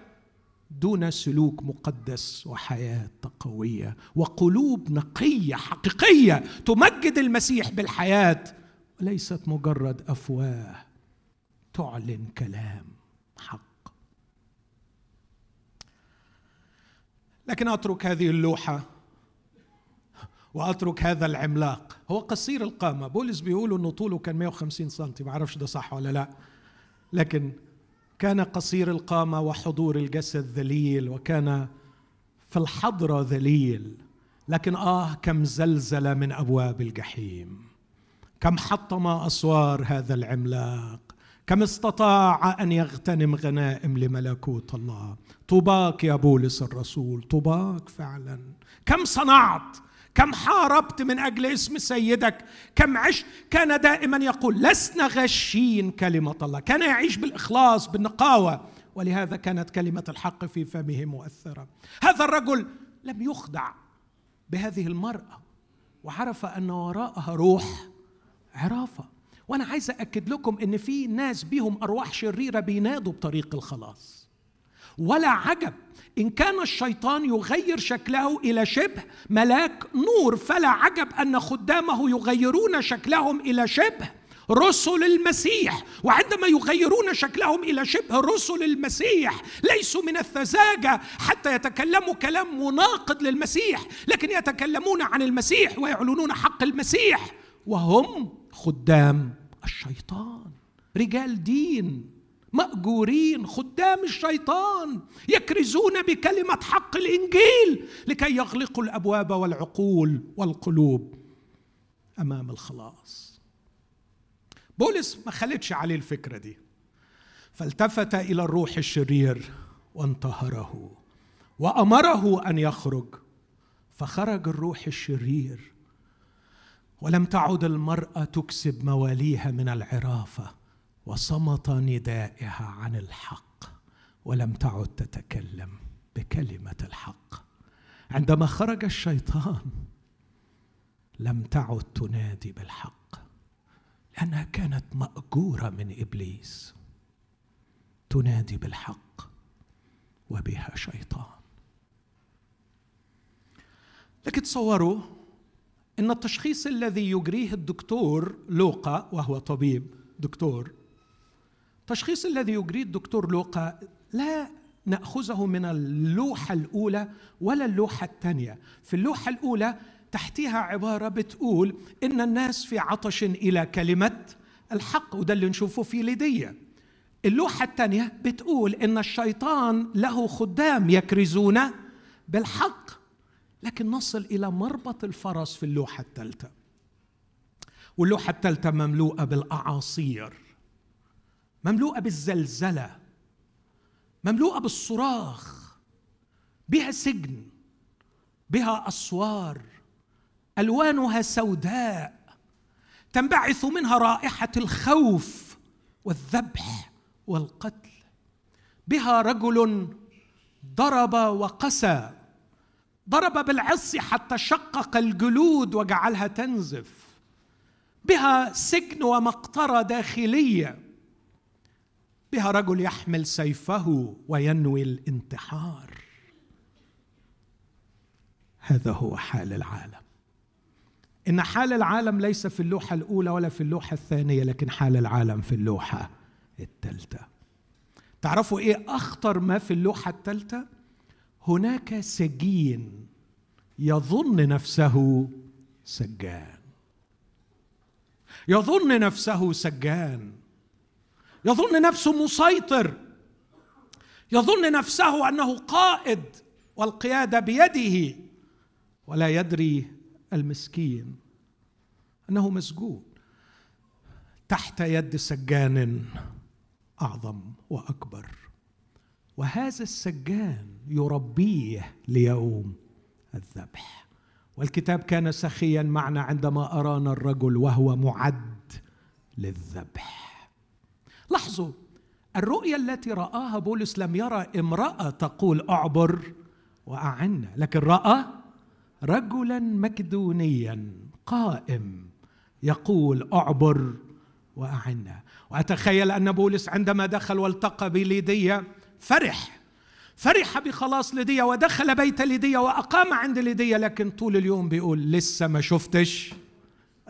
دون سلوك مقدس وحياة قوية وقلوب نقية حقيقية تمجد المسيح بالحياة وليست مجرد أفواه تعلن كلام حق. لكن أترك هذه اللوحة وأترك هذا العملاق. هو قصير القامة. بولس بيقول إنه طوله كان 150 سم ما أعرفش ده صح ولا لا. لكن كان قصير القامة وحضور الجسد ذليل وكان في الحضره ذليل. لكن آه كم زلزل من أبواب الجحيم. كم حطم أسوار هذا العملاق. كم استطاع أن يغتنم غنائم لملكوت الله؟ طوباك يا بولس الرسول طوباك فعلا. كم صنعت؟ كم حاربت من أجل اسم سيدك؟ كم عشت؟ كان دائما يقول لسنا غشين كلمة الله. كان يعيش بالإخلاص بالنقاوة. ولهذا كانت كلمة الحق في فمه مؤثرة. هذا الرجل لم يخدع بهذه المرأة وعرف أن وراءها روح عرافة. وأنا عايز اكد لكم إن في ناس بيهم أرواح شريرة بينادوا بطريق الخلاص. ولا عجب إن كان الشيطان يغير شكله إلى شبه ملاك نور فلا عجب أن خدامه يغيرون شكلهم إلى شبه رسل المسيح. وعندما يغيرون شكلهم إلى شبه رسل المسيح ليسوا من الثزاجة حتى يتكلموا كلام مناقض للمسيح لكن يتكلمون عن المسيح ويعلنون حق المسيح. وهم خدام الشيطان رجال دين مأجورين خدام الشيطان يكرزون بكلمة حق الإنجيل لكي يغلقوا الأبواب والعقول والقلوب أمام الخلاص. بولس ما خلتش عليه الفكرة دي. فالتفت إلى الروح الشرير وانتهره وأمره أن يخرج. فخرج الروح الشرير ولم تعد المرأة تكسب مواليها من العرافة وصمت ندائها عن الحق ولم تعد تتكلم بكلمة الحق. عندما خرج الشيطان لم تعد تنادي بالحق لأنها كانت مأجورة من إبليس. تنادي بالحق وبها شيطان. لكن تصوروا إن التشخيص الذي يجريه الدكتور لوقا وهو طبيب دكتور التشخيص الذي يجريه الدكتور لوقا لا نأخذه من اللوحة الأولى ولا اللوحة الثانية. في اللوحة الأولى تحتها عبارة بتقول إن الناس في عطش إلى كلمة الحق وده اللي نشوفه في ليديا اللوحة الثانية بتقول إن الشيطان له خدام يكرزون بالحق لكن نصل إلى مربط الفرس في اللوحة الثالثة. واللوحة الثالثة مملوءة بالأعاصير مملوءة بالزلزلة مملوءة بالصراخ بها سجن بها أسوار ألوانها سوداء تنبعث منها رائحة الخوف والذبح والقتل. بها رجل ضرب وقسى ضرب بالعص حتى شقق الجلود وجعلها تنزف بها سجن ومقطرة داخلية بها رجل يحمل سيفه وينوي الانتحار. هذا هو حال العالم. إن حال العالم ليس في اللوحة الأولى ولا في اللوحة الثانية لكن حال العالم في اللوحة الثالثة. تعرفوا إيه أخطر ما في اللوحة الثالثة؟ هناك سجين يظن نفسه سجان. يظن نفسه سجان. يظن نفسه مسيطر. يظن نفسه أنه قائد والقياده بيده. ولا يدري المسكين أنه مسجون تحت يد سجان أعظم وأكبر. وهذا السجان يربيه ليوم الذبح. والكتاب كان سخيا معنا عندما أرانا الرجل وهو معد للذبح. لاحظوا الرؤيا التي رآها بولس لم يرى امرأة تقول أعبر واعنا لكن رأى رجلا مكدونيا قائم يقول أعبر واعنا وأتخيل أن بولس عندما دخل والتقى بليديا فرح. فرح بخلاص ليديا ودخل بيت ليديا وأقام عند ليديا لكن طول اليوم بيقول لسه ما شفتش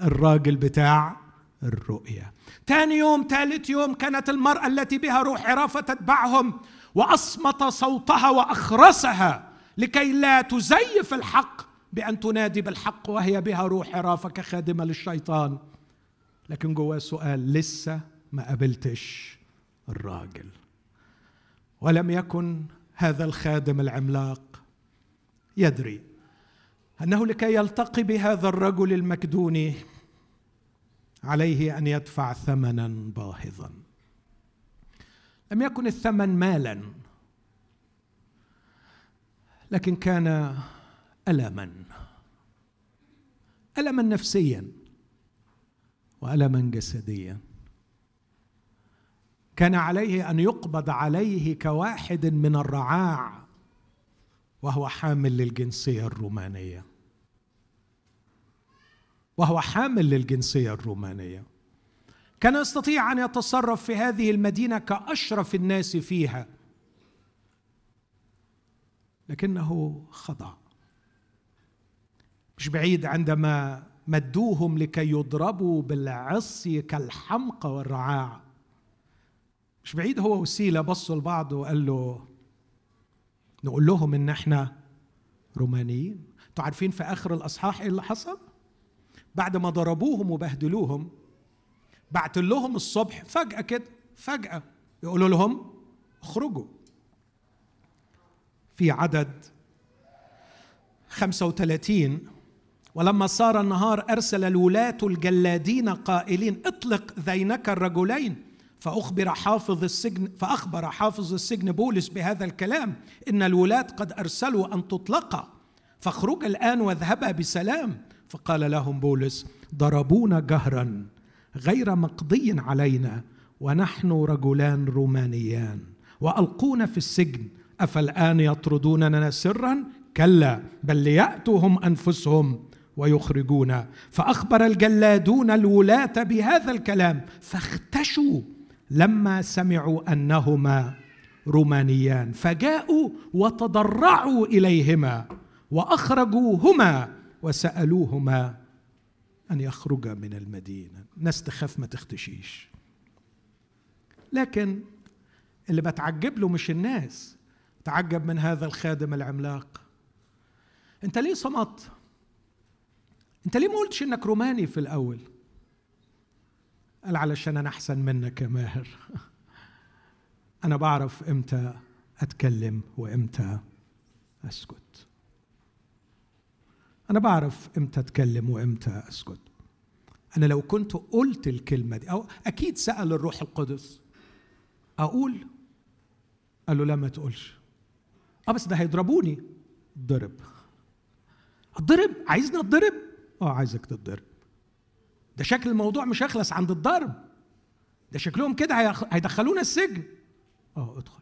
الراجل بتاع الرؤيا. ثاني يوم ثالث يوم كانت المرأة التي بها روح عرافة تتبعهم وأصمت صوتها وأخرسها لكي لا تزيف الحق بأن تنادي بالحق وهي بها روح عرافة كخادمة للشيطان. لكن جواه سؤال لسه ما قابلتش الراجل. ولم يكن هذا الخادم العملاق. يدري أنه لكي يلتقي بهذا الرجل المكدوني عليه أن يدفع ثمنا باهظا. لم يكن الثمن مالا لكن كان الما. الما نفسيا والما جسديا. كان عليه أن يقبض عليه كواحد من الرعاع وهو حامل للجنسية الرومانية. وهو حامل للجنسية الرومانية. كان يستطيع أن يتصرف في هذه المدينة كأشرف الناس فيها. لكنه خضع مش بعيد عندما مدوهم لكي يضربوا بالعصي كالحمقى والرعاع. مش بعيد هو وسيلة بصوا لبعض وقال له نقول لهم إن إحنا رومانيين. أنتوا عارفين في آخر الأصحاح إيه اللي حصل؟ بعد ما ضربوهم وبهدلوهم بعت لهم الصبح فجأة كده فجأة يقولوا لهم اخرجوا. في عدد 35 ولما صار النهار أرسل الولاة الجلادين قائلين اطلق ذينك الرجلين. فأخبر حافظ السجن فأخبر حافظ السجن بولس بهذا الكلام إن الولاة قد أرسلوا أن تطلقا فاخرج الآن واذهبا بسلام. فقال لهم بولس ضربونا جهرا غير مقضي علينا ونحن رجلان رومانيان وألقونا في السجن أفالآن يطردوننا سرا؟ كلا بل ليأتوا هم أنفسهم ويخرجون فأخبر الجلادون الولاة بهذا الكلام فاختشوا لما سمعوا أنهما رومانيان فجاءوا وتضرعوا إليهما وأخرجوهما وسألوهما أن يخرجا من المدينة. الناس تخاف ما تختشيش. لكن اللي بتعجب له مش الناس تعجب من هذا الخادم العملاق. أنت ليه صمت؟ أنت ليه ما قلتش إنك روماني في الأول؟ قال علشان أنا أحسن منك يا ماهر. [LAUGHS] أنا بعرف إمتى أتكلم وإمتى أسكت. أنا بعرف إمتى أتكلم وإمتى أسكت. أنا لو كنت قلت الكلمة دي أو أكيد سأل الروح القدس. أقول؟ قال له لا ما تقولش. آه بس ده هيضربوني. ضرب. اتضرب عايزني اتضرب آه عايزك تتضرب. ده شكل الموضوع مش هيخلص عند الضرب. ده شكلهم كده هيدخلونا السجن. آه ادخل.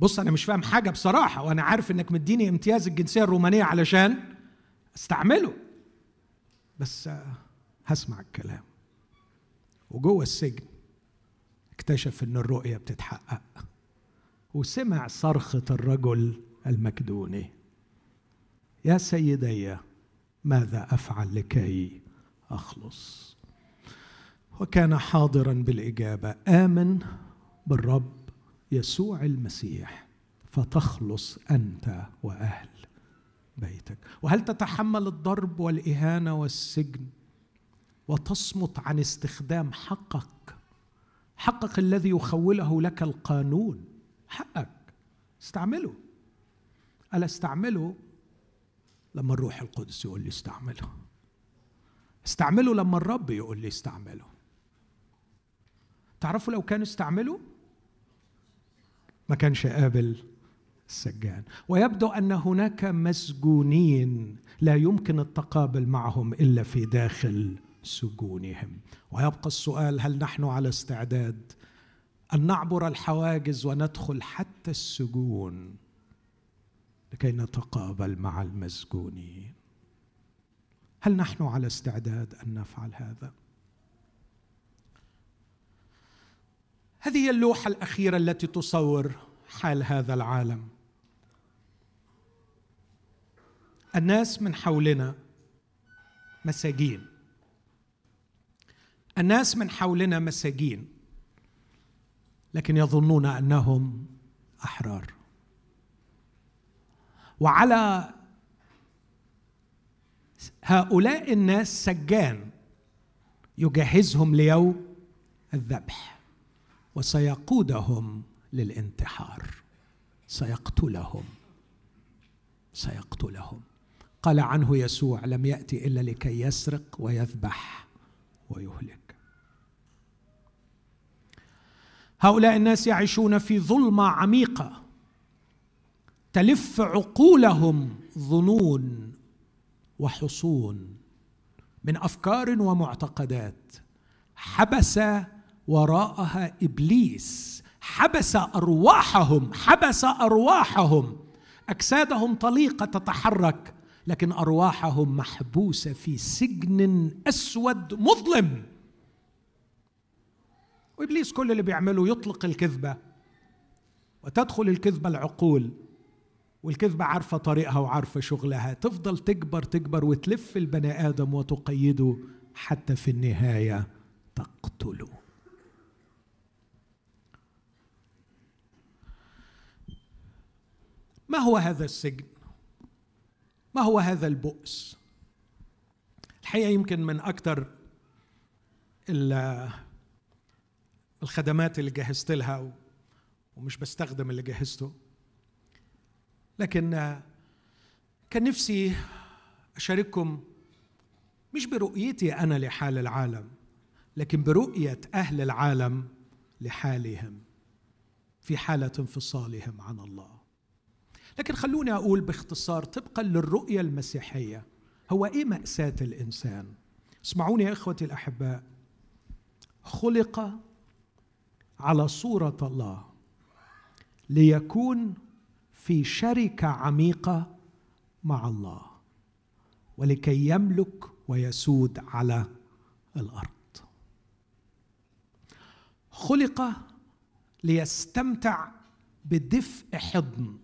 بص أنا مش فاهم حاجة بصراحة وأنا عارف انك مديني امتياز الجنسية الرومانية علشان استعمله. بس هسمع الكلام. وجوه السجن اكتشف ان الرؤية بتتحقق. وسمع صرخة الرجل المكدوني. يا سيدي ماذا أفعل لكي أخلص. وكان حاضرا بالإجابة آمن بالرب يسوع المسيح فتخلص أنت وأهل بيتك. وهل تتحمل الضرب والإهانة والسجن؟ وتصمت عن استخدام حقك. حقك الذي يخوله لك القانون. حقك. استعمله. ألا استعمله؟ لما الروح القدس يقول لي استعمله. استعمله لما الرب يقول لي استعمله. تعرفوا لو كان استعمله؟ ما كانش قابل السجان. ويبدو أن هناك مسجونين لا يمكن التقابل معهم إلا في داخل سجونهم. ويبقى السؤال هل نحن على استعداد أن نعبر الحواجز وندخل حتى السجون لكي نتقابل مع المسجونين؟ هل نحن على استعداد أن نفعل هذا؟ هذه هي اللوحة الأخيرة التي تصور حال هذا العالم. الناس من حولنا مساجين. الناس من حولنا مساجين لكن يظنون أنهم أحرار. وعلى هؤلاء الناس سجان يجهزهم ليوم الذبح وسيقودهم للانتحار. سيقتلهم. سيقتلهم. قال عنه يسوع لم ياتي إلا لكي يسرق ويذبح ويهلك. هؤلاء الناس يعيشون في ظلمة عميقة. تلف عقولهم ظنون وحصون من أفكار ومعتقدات. حبس وراءها إبليس. حبس أرواحهم. حبس أرواحهم. أجسادهم طليقة تتحرك لكن أرواحهم محبوسة في سجن أسود مظلم. وإبليس كل اللي بيعمله يطلق الكذبة وتدخل الكذبة العقول. والكذبة عارفة طريقها وعارفة شغلها. تفضل تكبر تكبر وتلف البني آدم وتقيده حتى في النهاية تقتله. ما هو هذا السجن؟ ما هو هذا البؤس؟ الحقيقة يمكن من أكثر الخدمات اللي جهزت لها ومش بستخدم اللي جهزته لكن كان نفسي أشارككم مش برؤيتي أنا لحال العالم لكن برؤية أهل العالم لحالهم في حالة انفصالهم عن الله. لكن خلوني أقول باختصار طبقا للرؤية المسيحية هو إيه مأساة الإنسان؟ اسمعوني يا إخوتي الأحباء. خلق على صورة الله ليكون في شركة عميقة مع الله ولكي يملك ويسود على الأرض. خلق ليستمتع بدفء حضن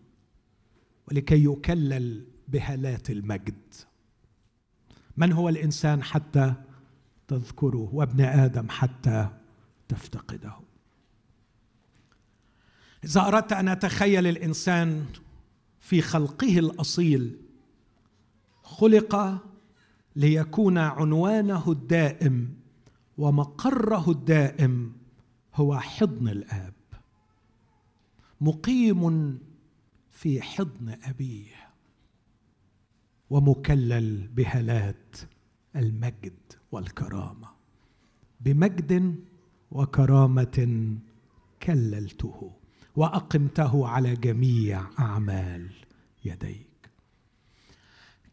ولكي يكلل بهالات المجد. من هو الإنسان حتى تذكره وابن آدم حتى تفتقده؟ إذا أردت أن أتخيل الإنسان في خلقه الأصيل خلق ليكون عنوانه الدائم ومقره الدائم هو حضن الآب. مقيم في حضن أبيه. ومكلل بهالات المجد والكرامة. بمجد وكرامة كللته. وأقمته على جميع أعمال يديك.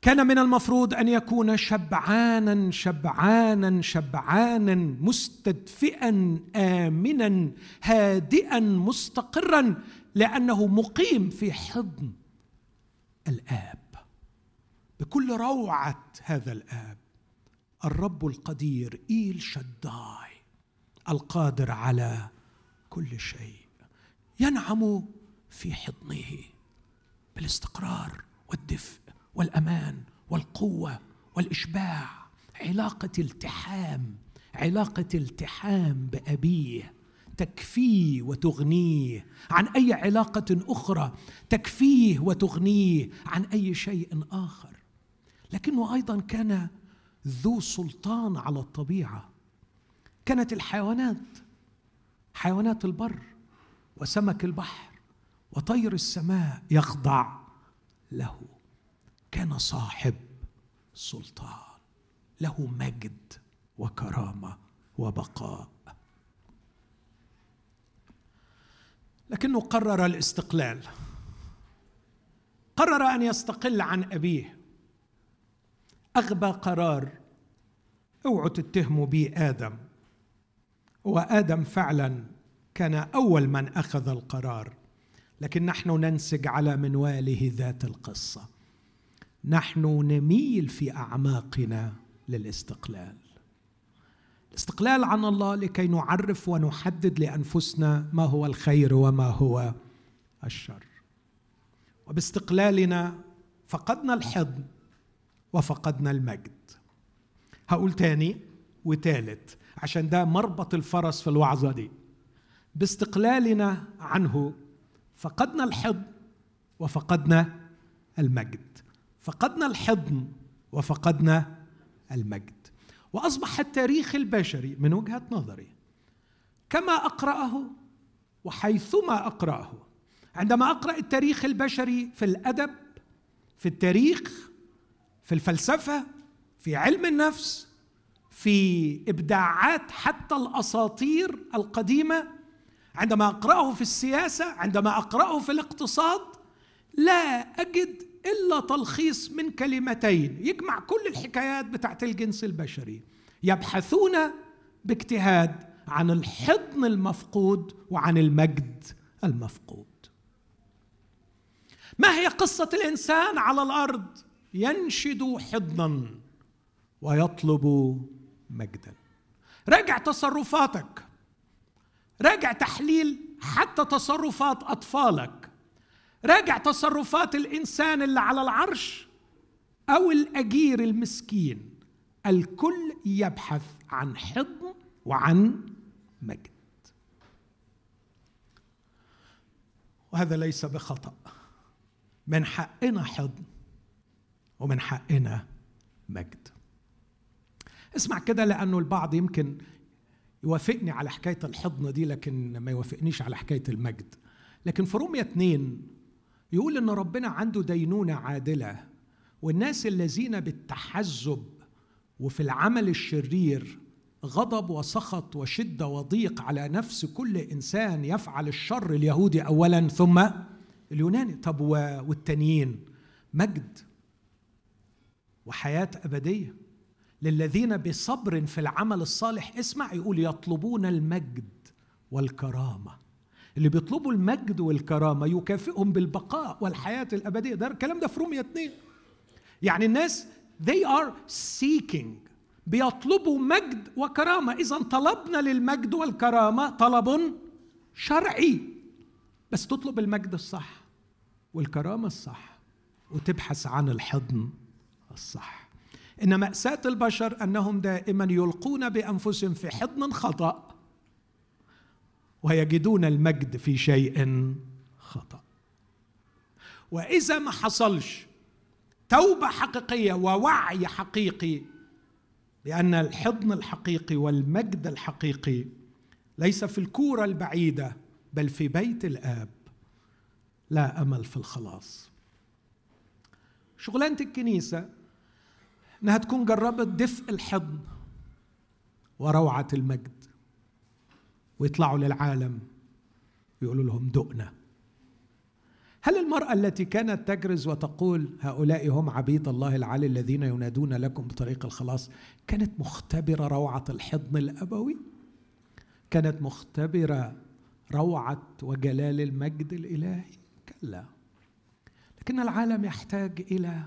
كان من المفروض أن يكون شبعانا شبعانا شبعانا مستدفئا آمنا هادئا مستقرا لأنه مقيم في حضن الآب. بكل روعة هذا الآب الرب القدير إيل شداي القادر على كل شيء. ينعم في حضنه بالاستقرار والدفء والأمان والقوة والإشباع. علاقة التحام علاقة التحام بأبيه تكفيه وتغنيه. عن أي علاقة أخرى تكفيه وتغنيه. عن أي شيء آخر. لكنه أيضا كان ذو سلطان على الطبيعة. كانت الحيوانات حيوانات البر وسمك البحر وطير السماء يخضع له. كان صاحب سلطان له مجد وكرامة وبقاء. لكنه قرر الاستقلال. قرر أن يستقل عن أبيه. أغبى قرار اوعوا تتهموا بي آدم هو آدم فعلا كان أول من أخذ القرار. لكن نحن ننسج على منواله ذات القصة. نحن نميل في أعماقنا للاستقلال. الاستقلال عن الله لكي نعرف ونحدد لأنفسنا ما هو الخير وما هو الشر. وباستقلالنا فقدنا الحضن وفقدنا المجد. هقول تاني وتالت عشان ده مربط الفرس في الوعظة دي. باستقلالنا عنه. فقدنا الحضن وفقدنا المجد. فقدنا الحضن وفقدنا المجد. وأصبح التاريخ البشري من وجهة نظري كما أقرأه وحيثما أقرأه. عندما أقرأ التاريخ البشري في الأدب في التاريخ في الفلسفة في علم النفس في إبداعات حتى الأساطير القديمة عندما أقرأه في السياسة عندما أقرأه في الاقتصاد لا أجد إلا تلخيص من كلمتين. يجمع كل الحكايات بتاعت الجنس البشري. يبحثون باجتهاد عن الحضن المفقود وعن المجد المفقود. ما هي قصة الإنسان على الأرض؟ ينشد حضنا ويطلب مجدا. راجع تصرفاتك. راجع تحليل حتى تصرفات أطفالك. راجع تصرفات الإنسان اللي على العرش أو الأجير المسكين. الكل يبحث عن حضن وعن مجد. وهذا ليس بخطأ. من حقنا حضن ومن حقنا مجد. اسمع كده لأنه البعض يمكن يوافقني على حكاية الحضن دي لكن ما يوافقنيش على حكاية المجد. لكن في رومية اتنين يقول إن ربنا عنده دينونة عادلة والناس الذين بالتحزب وفي العمل الشرير غضب وسخط وشدة وضيق على نفس كل إنسان يفعل الشر اليهودي اولا ثم اليوناني. طب والتانيين؟ مجد وحياة أبدية. للذين بصبر في العمل الصالح اسمع يقول يطلبون المجد والكرامة. اللي بيطلبوا المجد والكرامة يكافئهم بالبقاء والحياة الأبدية. ده الكلام ده في رومية 2 يعني الناس they are seeking. بيطلبوا مجد وكرامة. إذا طلبنا للمجد والكرامة طلب شرعي. بس تطلب المجد الصح والكرامة الصح وتبحث عن الحضن الصح. إن مأساة البشر أنهم دائما يلقون بأنفسهم في حضن خطأ ويجدون المجد في شيء خطأ. وإذا ما حصلش توبة حقيقية ووعي حقيقي لأن الحضن الحقيقي والمجد الحقيقي ليس في الكورة البعيدة بل في بيت الآب لا أمل في الخلاص. شغلانة الكنيسة إنها تكون جربت دفء الحضن وروعة المجد ويطلعوا للعالم يقولوا لهم دقنا هل المرأة التي كانت تجرز وتقول هؤلاء هم عبيد الله العالي الذين ينادون لكم بطريق الخلاص كانت مختبرة روعة الحضن الأبوي؟ كانت مختبرة روعة وجلال المجد الإلهي؟ كلا. لكن العالم يحتاج إلى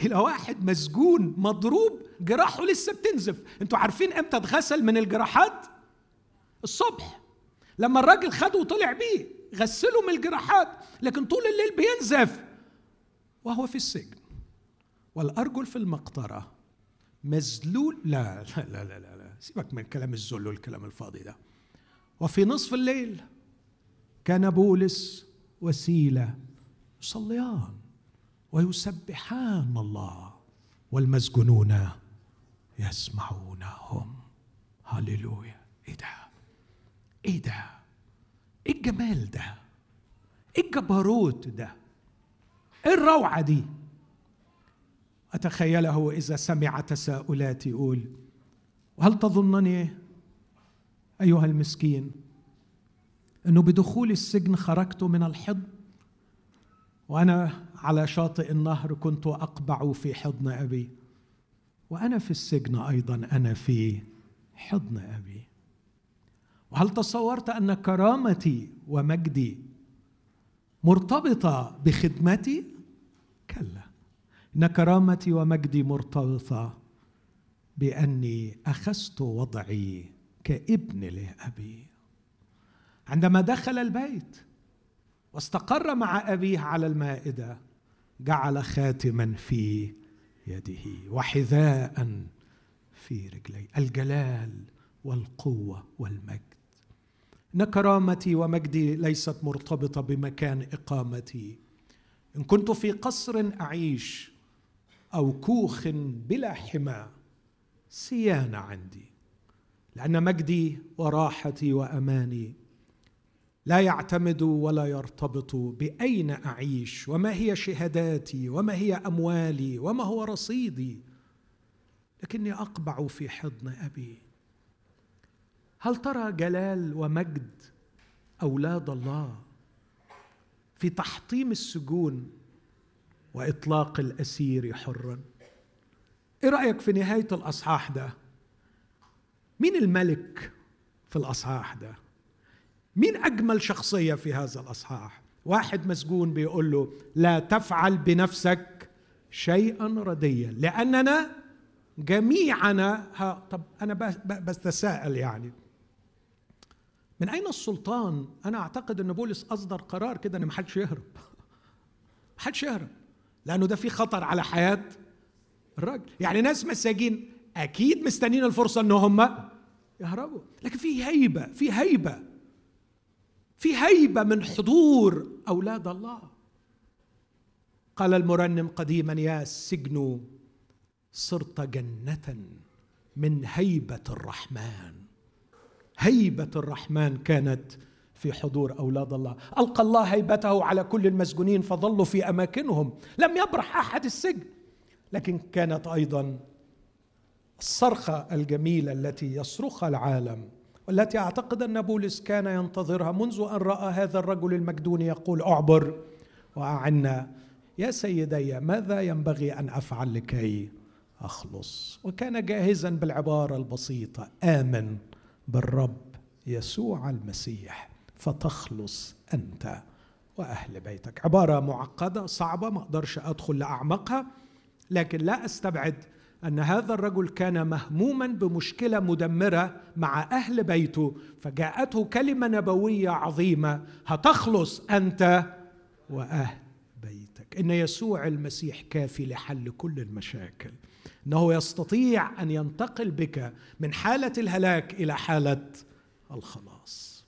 إلى واحد مسجون مضروب جراحه لسه بتنزف. أنتوا عارفين إمتى اتغسل من الجراحات؟ الصبح. لما الراجل خده وطلع بيه غسله من الجراحات لكن طول الليل بينزف. وهو في السجن. والأرجل في المقطرة. مذلول لا لا لا لا لا. سيبك من كلام الذل والكلام الفاضي ده. وفي نصف الليل كان بولس وسيلة يصليان. ويسبحان الله والمسجونون يسمعونهم. هللويا. إيه ده؟ إيه ده؟ إيه الجمال ده؟ إيه الجبروت ده؟ إيه الروعة دي؟ أتخيله إذا سمع تساؤلاتي يقول وهل تظنني أيها المسكين أنه بدخول السجن خرجت من الحضن وأنا على شاطئ النهر كنت أقبع في حضن أبي. وأنا في السجن أيضا أنا في حضن أبي. وهل تصورت أن كرامتي ومجدي مرتبطة بخدمتي؟ كلا. إن كرامتي ومجدي مرتبطة بأني أخذت وضعي كابن لأبي. عندما دخل البيت واستقر مع أبيه على المائدة جعل خاتما في يده وحذاء في رجلي الجلال والقوة والمجد. إن كرامتي ومجدي ليست مرتبطة بمكان إقامتي. إن كنت في قصر أعيش أو كوخ بلا حمى سيانه عندي. لأن مجدي وراحتي وأماني لا يعتمد ولا يرتبط بأين أعيش وما هي شهاداتي وما هي أموالي وما هو رصيدي. لكني أقبع في حضن أبي. هل ترى جلال ومجد أولاد الله في تحطيم السجون وإطلاق الأسير حرا؟ إيه رأيك في نهاية الأصحاح ده؟ مين الملك في الأصحاح ده؟ مين أجمل شخصية في هذا الأصحاح؟ واحد مسجون بيقول له لا تفعل بنفسك شيئا رديا لأننا جميعنا ها طب أنا بتساءل يعني. من أين السلطان؟ أنا أعتقد إن بولس أصدر قرار كده إن ما حدش يهرب. [LAUGHS] ما حدش يهرب لأنه ده في خطر على حياة الراجل يعني ناس مساجين أكيد مستنين الفرصة إن هم يهربوا لكن في هيبة في هيبة. في هيبة من حضور أولاد الله. قال المرنم قديما يا السجن صرت جنة من هيبة الرحمن. هيبة الرحمن كانت في حضور أولاد الله. ألقى الله هيبته على كل المسجونين فظلوا في أماكنهم. لم يبرح أحد السجن. لكن كانت أيضا الصرخة الجميلة التي يصرخها العالم والتي أعتقد أن بولس كان ينتظرها منذ أن رأى هذا الرجل المجدوني يقول أعبر وأعنا. يا سيدي ماذا ينبغي أن أفعل لكي أخلص؟ وكان جاهزا بالعبارة البسيطة آمن بالرب يسوع المسيح فتخلص أنت وأهل بيتك. عبارة معقدة صعبة ما أقدرش أدخل لأعمقها لكن لا أستبعد أن هذا الرجل كان مهموما بمشكلة مدمرة مع أهل بيته فجاءته كلمة نبوية عظيمة هتخلص أنت وأهل بيتك. إن يسوع المسيح كافي لحل كل المشاكل. انه يستطيع أن ينتقل بك من حالة الهلاك إلى حالة الخلاص.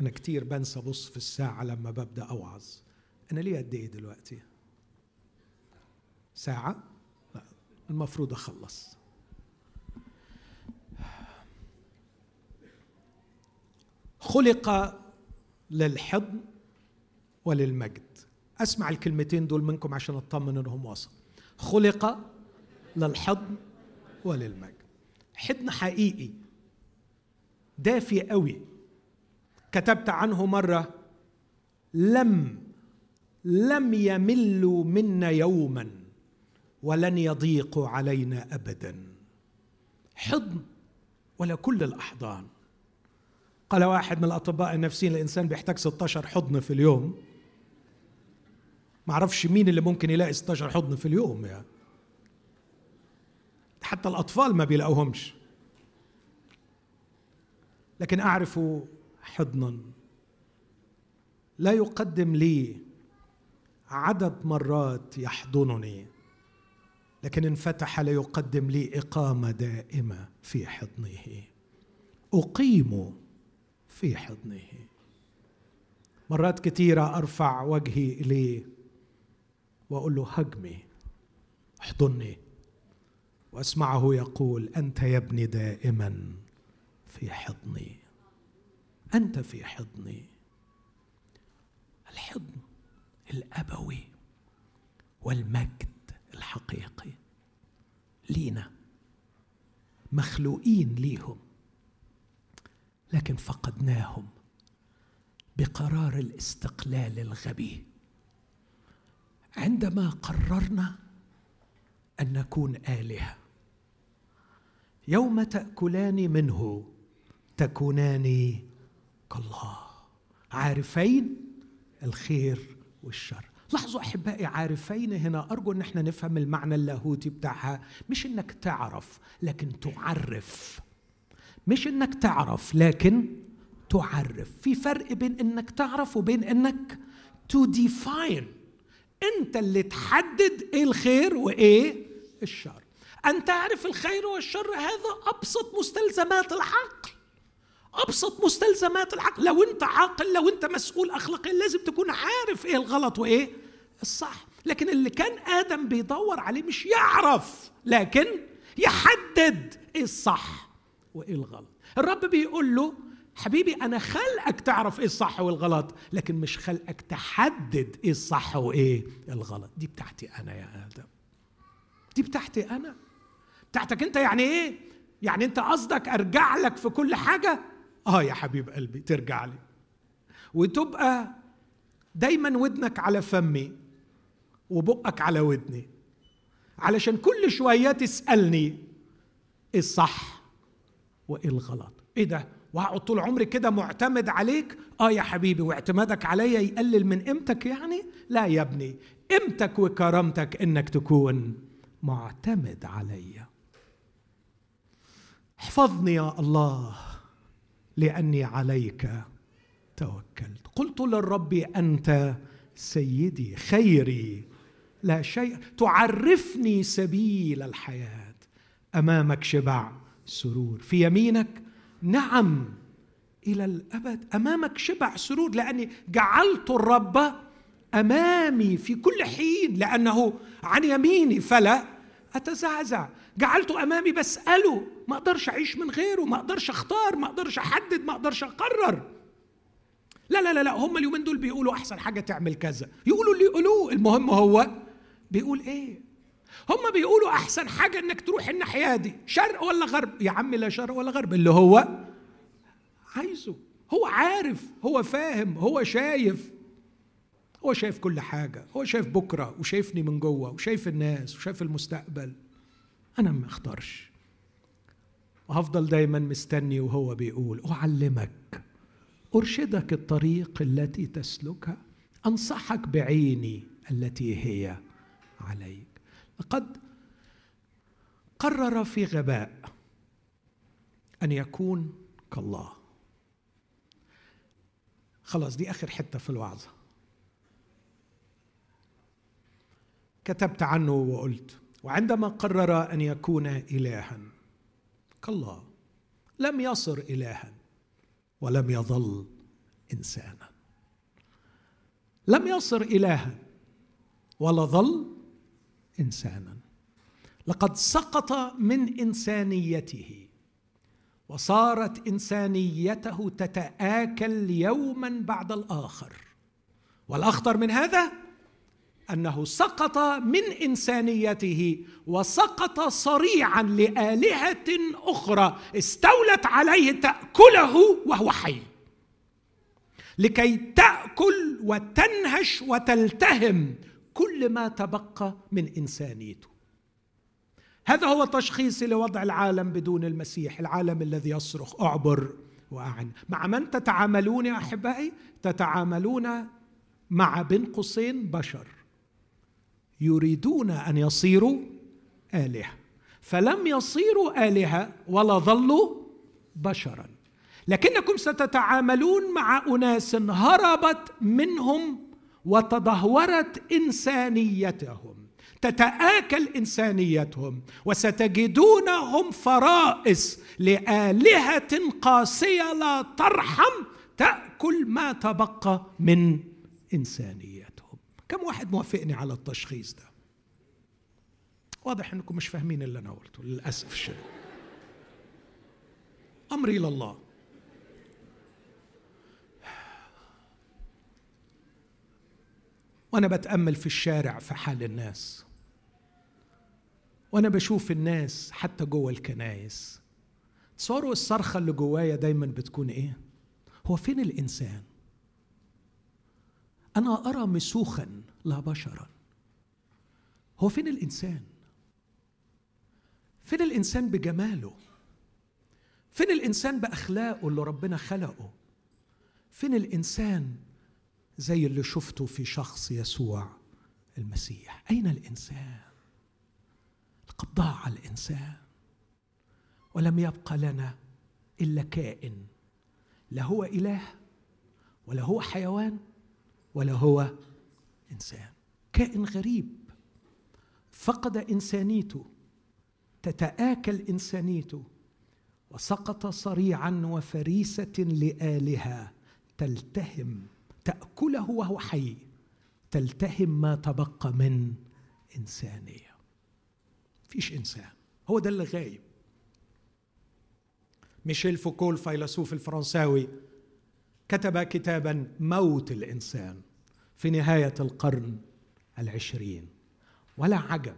أنا كتير بنسى ابص في الساعة لما ببدأ أوعظ. أنا ليه قد إيه دلوقتي؟ ساعة. لا المفروض أخلص. خلق للحضن وللمجد. أسمع الكلمتين دول منكم عشان أطمن أنهم وصل خلق للحضن وللمجد. حضن حقيقي دافي قوي. كتبت عنه مرة لم لم يملوا منا يوما. ولن يضيقوا علينا ابدا. حضن ولا كل الأحضان. قال واحد من الأطباء النفسيين الإنسان بيحتاج 16 حضن في اليوم. ما أعرفش مين اللي ممكن يلاقي 16 حضن في اليوم يعني حتى الأطفال ما بيلاقوهمش. لكن أعرف حضنا. لا يقدم لي عدد مرات يحضنني. لكن انفتح ليقدم لي إقامة دائمة في حضنه. أقيم في حضنه. مرات كثيره أرفع وجهي اليه وأقول له هجمي احضني. وأسمعه يقول أنت يا ابني دائما في حضني. أنت في حضني. الحضن الأبوي والمجد الحقيقي لينا. مخلوقين ليهم. لكن فقدناهم بقرار الاستقلال الغبي. عندما قررنا أن نكون آلهة يوم تأكلان منه تكونان كالله عارفين الخير والشر. لاحظوا أحبائي عارفين هنا أرجو إن إحنا نفهم المعنى اللاهوتي بتاعها. مش إنك تعرف لكن تعرف. مش إنك تعرف لكن تعرف. في فرق بين إنك تعرف وبين إنك to define أنت اللي تحدد إيه الخير وإيه الشر. ان تعرف الخير والشر؟ هذا أبسط مستلزمات العقل. أبسط مستلزمات العقل. لو أنت عاقل لو أنت مسؤول أخلاقيا لازم تكون عارف إيه الغلط وإيه الصح. لكن اللي كان آدم بيدور عليه مش يعرف لكن يحدد إيه الصح وإيه الغلط. الرب بيقول له حبيبي أنا خلقك تعرف إيه الصح والغلط لكن مش خلقك تحدد إيه الصح وإيه الغلط. دي بتاعتي أنا يا آدم. دي بتاعتي أنا. بتاعتك أنت يعني إيه؟ يعني أنت قصدك أرجع لك في كل حاجة؟ آه يا حبيب قلبي ترجع لي. وتبقى دايما ودنك على فمي. وبقك على ودني. علشان كل شوية تسألني إيه الصح وإيه الغلط؟ إيه ده؟ وهقعد طول عمري كده معتمد عليك؟ آه يا حبيبي واعتمادك عليا يقلل من قيمتك يعني؟ لا يا ابني قيمتك وكرامتك إنك تكون معتمد عليا. احفظني يا الله لأني عليك توكلت. قلت للرب أنت سيدي خيري. لا شيء. تعرفني سبيل الحياة أمامك شبع سرور. في يمينك نعم إلى الأبد. أمامك شبع سرور لأني جعلت الرب أمامي في كل حين لأنه عن يميني فلا أتزعزع. جعلته أمامي بساله ما أقدرش أعيش من غيره ما أقدرش أختار ما أقدرش أحدد ما أقدرش أقرر. لا لا لا لا هم اليومين دول بيقولوا أحسن حاجة تعمل كذا. يقولوا اللي يقولوه المهم هو بيقول إيه؟ هم بيقولوا أحسن حاجة إنك تروح الناحية دي شرق ولا غرب؟ يا عمي لا شرق ولا غرب اللي هو عايزه هو عارف هو فاهم هو شايف هو شايف كل حاجة هو شايف بكرة وشايفني من جوه وشايف الناس وشايف المستقبل. أنا ما أختارش. وهفضل دايما مستني وهو بيقول أعلمك أرشدك الطريق التي تسلكها أنصحك بعيني التي هي. عليك. لقد قرر في غباء أن يكون كالله. خلاص دي آخر حتة في الوعظة. كتبت عنه وقلت وعندما قرر أن يكون الها كالله لم يصر الها ولم يظل انسانا. لم يصر الها ولا ظل إنسانا. لقد سقط من إنسانيته وصارت إنسانيته تتآكل يوما بعد الآخر. والأخطر من هذا أنه سقط من إنسانيته وسقط صريعا لآلهة أخرى استولت عليه تأكله وهو حي. لكي تأكل وتنهش وتلتهم كل ما تبقى من إنسانيته. هذا هو تشخيصي لوضع العالم بدون المسيح العالم الذي يصرخ أعبر وأعن. مع من تتعاملون يا أحبائي؟ تتعاملون مع بين قوسين بشر. يريدون أن يصيروا آلهة. فلم يصيروا آلهة ولا ظلوا بشرا. لكنكم ستتعاملون مع أناس هربت منهم وتدهورت إنسانيتهم تتآكل إنسانيتهم وستجدونهم فرائس لآلهة قاسية لا ترحم تأكل ما تبقى من انسانيه كم واحد موافقني على التشخيص ده؟ واضح إنكم مش فاهمين اللي أنا قلته للأسف الشديد. امري إلى الله. وأنا بتأمل في الشارع في حال الناس. وأنا بشوف الناس حتى جوه الكنايس. تصوروا الصرخة اللي جوايا دايما بتكون إيه؟ هو فين الإنسان؟ أنا أرى مسوخا لا بشرا. هو فين الإنسان؟ فين الإنسان بجماله؟ فين الإنسان بأخلاقه اللي ربنا خلقه؟ فين الإنسان زي اللي شفته في شخص يسوع المسيح. أين الإنسان؟ لقد ضاع الإنسان ولم يبق لنا إلا كائن. لا هو إله ولا هو حيوان ولا هو إنسان. كائن غريب. فقد إنسانيته. تتآكل إنسانيته. وسقط صريعا وفريسة لآلهة تلتهم. تأكله وهو حي تلتهم ما تبقى من إنسانية. فيش إنسان. هو ده اللي غايب. ميشيل فوكو الفيلسوف الفرنساوي كتب كتابا موت الإنسان في نهاية القرن العشرين. ولا عجب.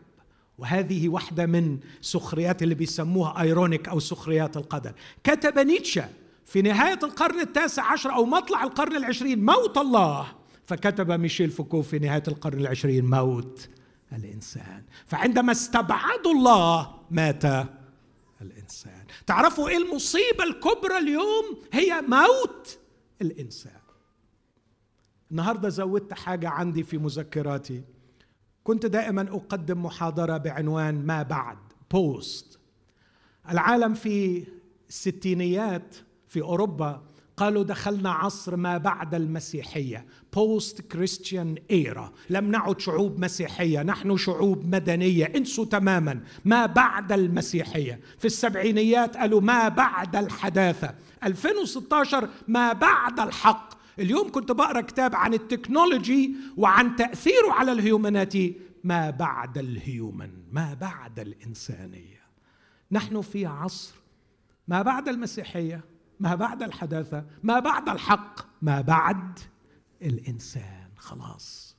وهذه واحدة من سخريات اللي بيسموها ironic أو سخريات القدر. كتب نيتشه. في نهاية القرن التاسع عشر أو مطلع القرن العشرين موت الله. فكتب ميشيل فوكو في نهاية القرن العشرين موت الإنسان. فعندما استبعدوا الله مات الإنسان. تعرفوا إيه المصيبة الكبرى اليوم؟ هي موت الإنسان. النهاردة زودت حاجة عندي في مذكراتي. كنت دائما أقدم محاضرة بعنوان ما بعد post. العالم في الستينيات في أوروبا قالوا دخلنا عصر ما بعد المسيحية post Christian era لم نعد شعوب مسيحية نحن شعوب مدنية. انسوا تماما ما بعد المسيحية. في السبعينيات قالوا ما بعد الحداثة. 2016 ما بعد الحق. اليوم كنت بقرأ كتاب عن التكنولوجي وعن تأثيره على الهيومناتي. ما بعد الهيومن ما بعد الإنسانية. نحن في عصر ما بعد المسيحية. ما بعد الحداثة ما بعد الحق ما بعد الإنسان خلاص.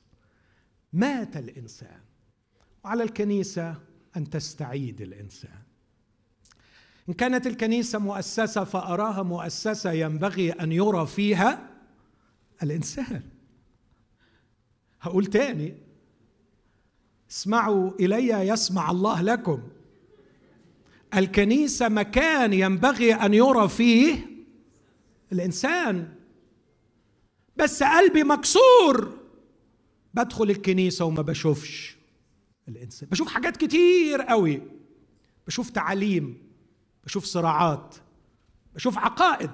مات الإنسان. وعلى الكنيسة أن تستعيد الإنسان. إن كانت الكنيسة مؤسسة فأراها مؤسسة ينبغي أن يرى فيها الإنسان. هقول تاني. اسمعوا إلي يسمع الله لكم. الكنيسة مكان ينبغي أن يرى فيه الإنسان. بس قلبي مكسور. بدخل الكنيسة وما بشوفش الإنسان. بشوف حاجات كتير قوي. بشوف تعاليم. بشوف صراعات. بشوف عقائد.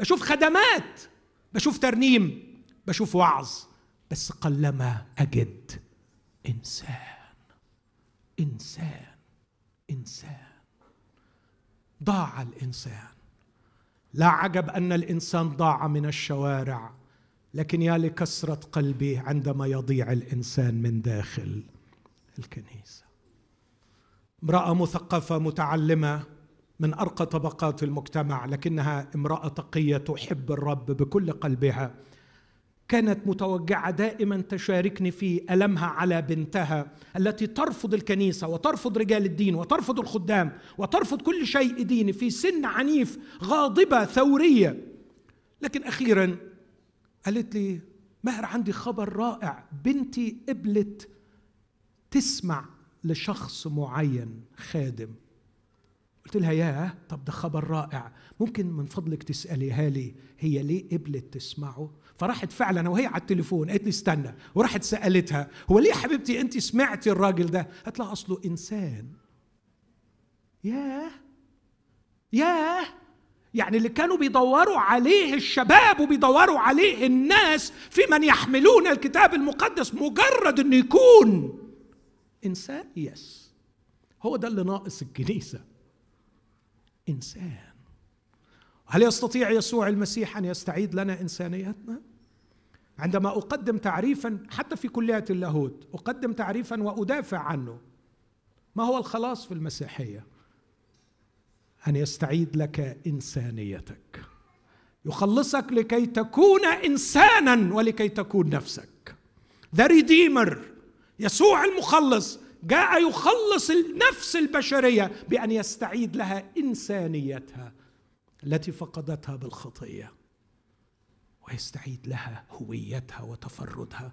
بشوف خدمات. بشوف ترنيم. بشوف وعظ. بس قلما أجد إنسان. إنسان. إنسان. ضاع الإنسان. لا عجب أن الإنسان ضاع من الشوارع لكن يا لكسرة قلبي عندما يضيع الإنسان من داخل الكنيسة. امرأة مثقفة متعلمة من أرقى طبقات المجتمع لكنها امرأة تقية تحب الرب بكل قلبها. كانت متوجعة دائما تشاركني في ألمها على بنتها التي ترفض الكنيسة وترفض رجال الدين وترفض الخدام وترفض كل شيء ديني في سن عنيف غاضبة ثورية. لكن أخيرا قالت لي ماهر عندي خبر رائع بنتي قبلت تسمع لشخص معين خادم. قلت لها ياه طب ده خبر رائع. ممكن من فضلك تسأليها لي هي ليه قبلت تسمعه؟ فراحت فعلا وهي على التليفون قالت لي استنى وراحت سألتها هو ليه حبيبتي أنت سمعتي الراجل ده؟ قالت لها أصله إنسان. ياه! ياه! يعني اللي كانوا بيدوروا عليه الشباب وبيدوروا عليه الناس في من يحملون الكتاب المقدس مجرد إنه يكون إنسان؟ يس. هو ده اللي ناقص الكنيسة. إنسان. هل يستطيع يسوع المسيح أن يستعيد لنا إنسانيتنا؟ عندما أقدم تعريفا حتى في كلية اللاهوت أقدم تعريفا وأدافع عنه. ما هو الخلاص في المسيحية؟ أن يستعيد لك إنسانيتك. يخلصك لكي تكون انسانا ولكي تكون نفسك. The Redeemer يسوع المخلص جاء يخلص النفس البشرية بأن يستعيد لها إنسانيتها التي فقدتها بالخطيه ويستعيد لها هويتها وتفردها.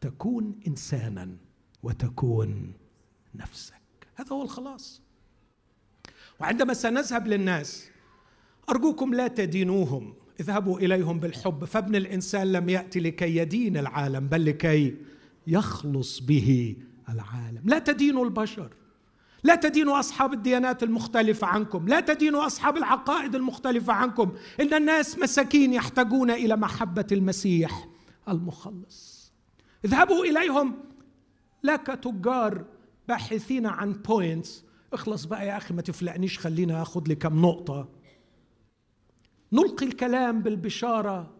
تكون إنسانا وتكون نفسك. هذا هو الخلاص. وعندما سنذهب للناس أرجوكم لا تدينوهم. اذهبوا إليهم بالحب. فابن الإنسان لم يأتي لكي يدين العالم بل لكي يخلص به العالم. لا تدينوا البشر. لا تدينوا أصحاب الديانات المختلفة عنكم لا تدينوا أصحاب العقائد المختلفة عنكم. إن الناس مساكين يحتاجون إلى محبة المسيح المخلص. اذهبوا إليهم. لا كتجار باحثين عن بوينتس اخلص بقى يا أخي ما تفلقنيش خلينا آخذ لي كم نقطة. نلقي الكلام بالبشارة.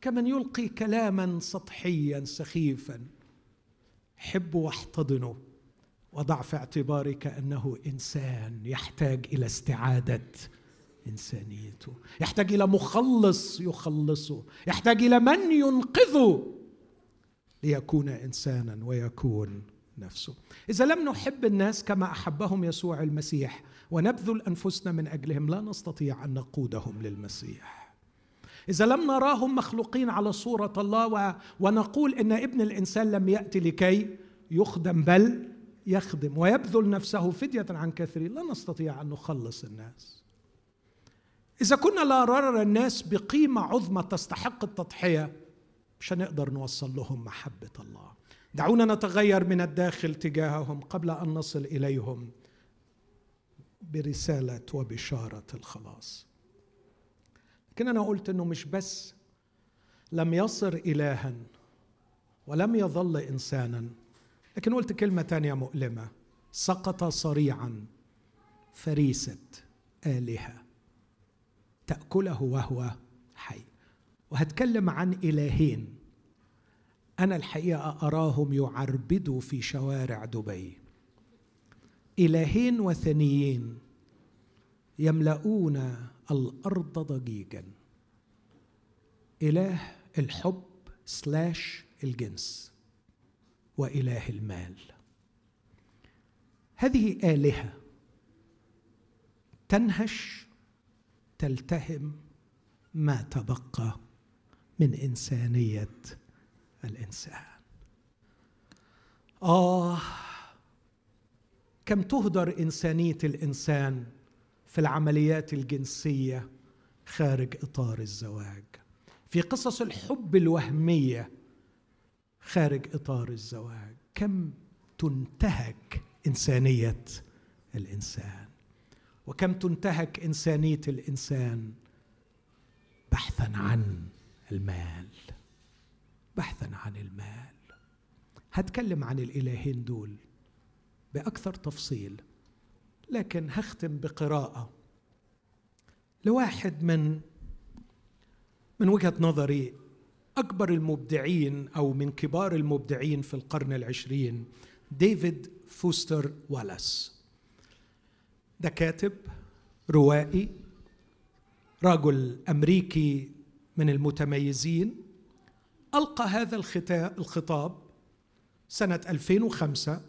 كمن يلقي كلاما سطحيا سخيفا. حبوا واحتضنوا. وضع في اعتبارك أنه إنسان يحتاج إلى استعادة انسانيته يحتاج إلى مخلص يخلصه يحتاج إلى من ينقذه ليكون إنسانا ويكون نفسه. إذا لم نحب الناس كما أحبهم يسوع المسيح ونبذل أنفسنا من أجلهم لا نستطيع أن نقودهم للمسيح. إذا لم نراهم مخلوقين على صورة الله ونقول إن ابن الإنسان لم يأتي لكي يخدم بل يخدم ويبذل نفسه فدية عن كثيرين لا نستطيع أن نخلص الناس. إذا كنا لا نرى الناس بقيمة عظمى تستحق التضحية مش هنقدر نوصل لهم محبة الله. دعونا نتغير من الداخل تجاههم قبل أن نصل إليهم برسالة وبشارة الخلاص. لكن أنا قلت إنه مش بس لم يصر الها ولم يظل انسانا لكن قلت كلمة ثانية مؤلمة. سقط صريعا فريسة آلهة تأكله وهو حي. وهتكلم عن إلهين أنا الحقيقة أراهم يعربدوا في شوارع دبي. إلهين وثنيين يملؤون الأرض ضجيجا. إله الحب سلاش الجنس. وإله المال. هذه آلهة تنهش تلتهم ما تبقى من إنسانية الإنسان. آه كم تهدر إنسانية الإنسان في العمليات الجنسية خارج إطار الزواج. في قصص الحب الوهمية خارج إطار الزواج. كم تنتهك إنسانية الإنسان؟ وكم تنتهك إنسانية الإنسان بحثا عن المال؟ بحثا عن المال. هتكلم عن الإلهين دول بأكثر تفصيل لكن هختم بقراءة لواحد من من وجهة نظري أكبر المبدعين أو من كبار المبدعين في القرن العشرين ديفيد فوستر والاس. ده كاتب روائي رجل أمريكي من المتميزين ألقى هذا الخطاب سنة 2005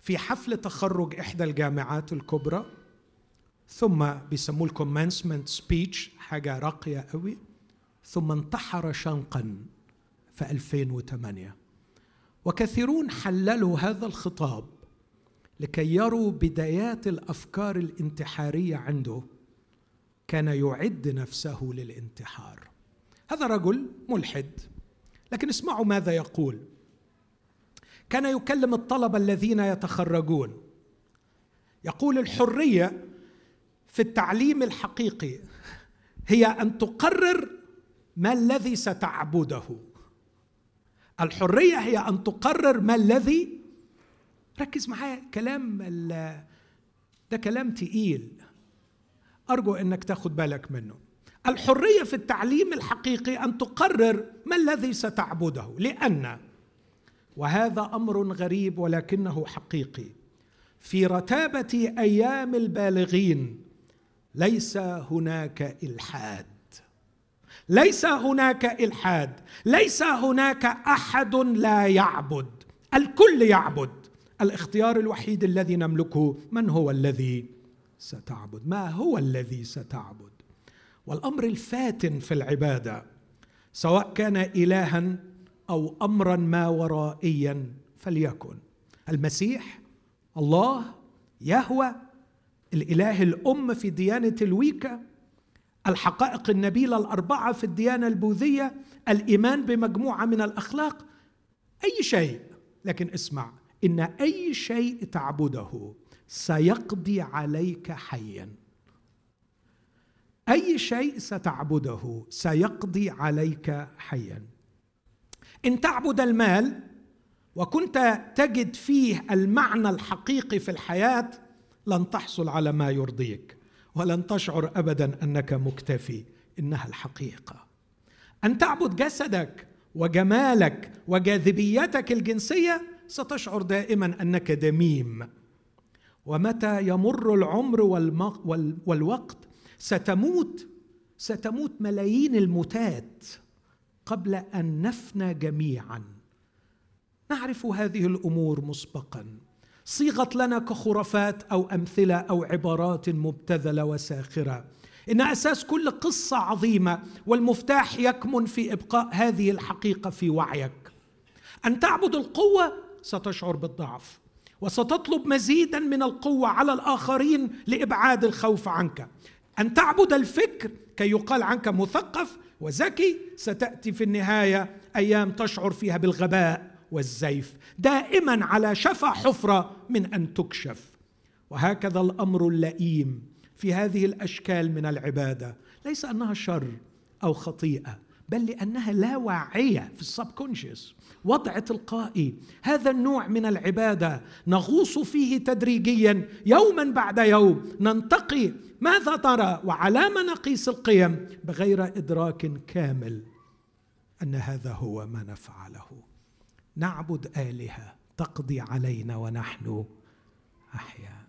في حفل تخرج إحدى الجامعات الكبرى ثم بيسموه ال commencement speech حاجة راقية قوي. ثم انتحر شنقا في 2008 وكثيرون حللوا هذا الخطاب لكي يروا بدايات الأفكار الانتحارية عنده كان يعد نفسه للانتحار. هذا رجل ملحد لكن اسمعوا ماذا يقول. كان يكلم الطلبة الذين يتخرجون. يقول الحرية في التعليم الحقيقي هي أن تقرر ما الذي ستعبده؟ الحرية هي أن تقرر ما الذي ركز معايا كلام ده كلام تقيل. أرجو إنك تاخد بالك منه. الحرية في التعليم الحقيقي أن تقرر ما الذي ستعبده. لأن وهذا أمر غريب ولكنه حقيقي. في رتابة أيام البالغين ليس هناك إلحاد. ليس هناك إلحاد ليس هناك أحد لا يعبد الكل يعبد. الاختيار الوحيد الذي نملكه من هو الذي ستعبد؟ ما هو الذي ستعبد؟ والأمر الفاتن في العبادة سواء كان الها أو امرا ما ورائيا فليكن. المسيح الله يهوى الإله الأم في ديانة الويكا الحقائق النبيله الاربعه في الديانة البوذية الإيمان بمجموعة من الأخلاق أي شيء. لكن اسمع إن أي شيء تعبده سيقضي عليك حيا. أي شيء ستعبده سيقضي عليك حيا. إن تعبد المال وكنت تجد فيه المعنى الحقيقي في الحياة لن تحصل على ما يرضيك. ولن تشعر ابدا أنك مكتفي إنها الحقيقة. أن تعبد جسدك وجمالك وجاذبيتك الجنسية ستشعر دائما أنك دميم. ومتى يمر العمر والوقت ستموت ستموت ملايين الموتات قبل أن نفنى جميعا. نعرف هذه الأمور مسبقا. صيغت لنا كخرافات أو أمثلة أو عبارات مبتذلة وساخرة. إن أساس كل قصة عظيمة والمفتاح يكمن في إبقاء هذه الحقيقة في وعيك. أن تعبد القوة ستشعر بالضعف وستطلب مزيدا من القوة على الآخرين لإبعاد الخوف عنك. أن تعبد الفكر كي يقال عنك مثقف وذكي ستأتي في النهاية أيام تشعر فيها بالغباء. والزيف دائما على شفا حفرة من أن تكشف. وهكذا الأمر اللئيم في هذه الأشكال من العبادة. ليس أنها شر أو خطيئة بل لأنها لا واعية في السبكونشس وضع تلقائي. هذا النوع من العبادة نغوص فيه تدريجيا يوما بعد يوم. ننتقي ماذا ترى وعلى ما نقيس القيم بغير إدراك كامل أن هذا هو ما نفعله. نعبد آلهة تقضي علينا ونحن أحياء.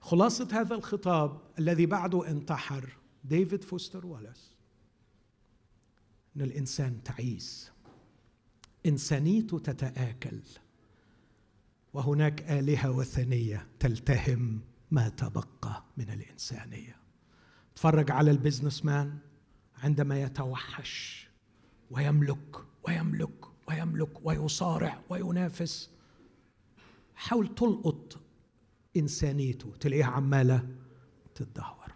خلاصة هذا الخطاب الذي بعده انتحر ديفيد فوستر والاس إن الإنسان تعيس. انسانيته تتآكل. وهناك آلهة وثنية تلتهم ما تبقى من الإنسانية. تفرج على ال businessman عندما يتوحش ويملك ويملك ويملك ويصارع وينافس. حاول تلقط إنسانيته تلاقيها عمالة تتدهور.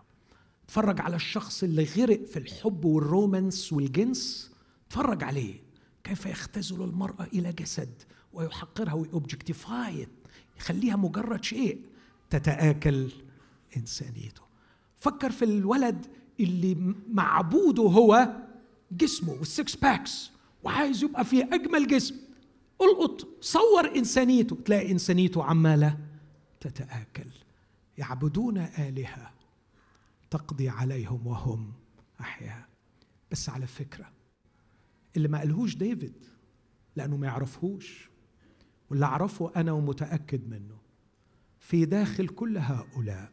تفرج على الشخص اللي غرق في الحب وال romance والجنس. تفرج عليه. كيف يختزل المرأة إلى جسد ويحقرها وي objectify يخليها مجرد شيء تتآكل إنسانيته. فكر في الولد اللي معبوده هو جسمه وال six packs وعايز يبقى في أجمل جسم. ألقط صور إنسانيته. تلاقي إنسانيته عمالة تتآكل. يعبدون آلهة تقضي عليهم وهم أحياء. بس على فكرة اللي ما قالهوش ديفيد لأنه ما يعرفهوش. واللي أعرفه أنا ومتأكد منه في داخل كل هؤلاء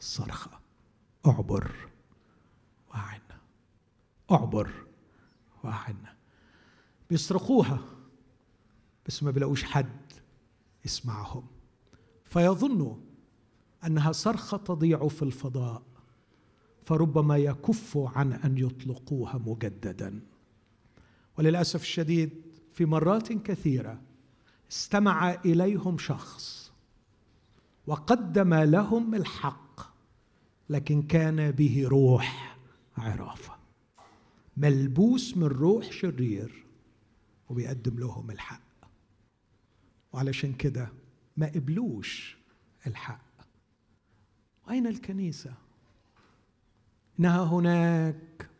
صرخة. اعبر وأعنا اعبر وأعنا بيصرخوها بس ما بيلاقوش حد يسمعهم. فيظنوا أنها صرخة تضيع في الفضاء فربما يكفوا عن أن يطلقوها مجددا. وللأسف الشديد في مرات كثيرة استمع إليهم شخص وقدم لهم الحق لكن كان به روح عرافة. ملبوس من روح شرير وبيقدم لهم الحق. وعلشان كده ما قبلوش الحق. وأين الكنيسة؟ إنها هناك.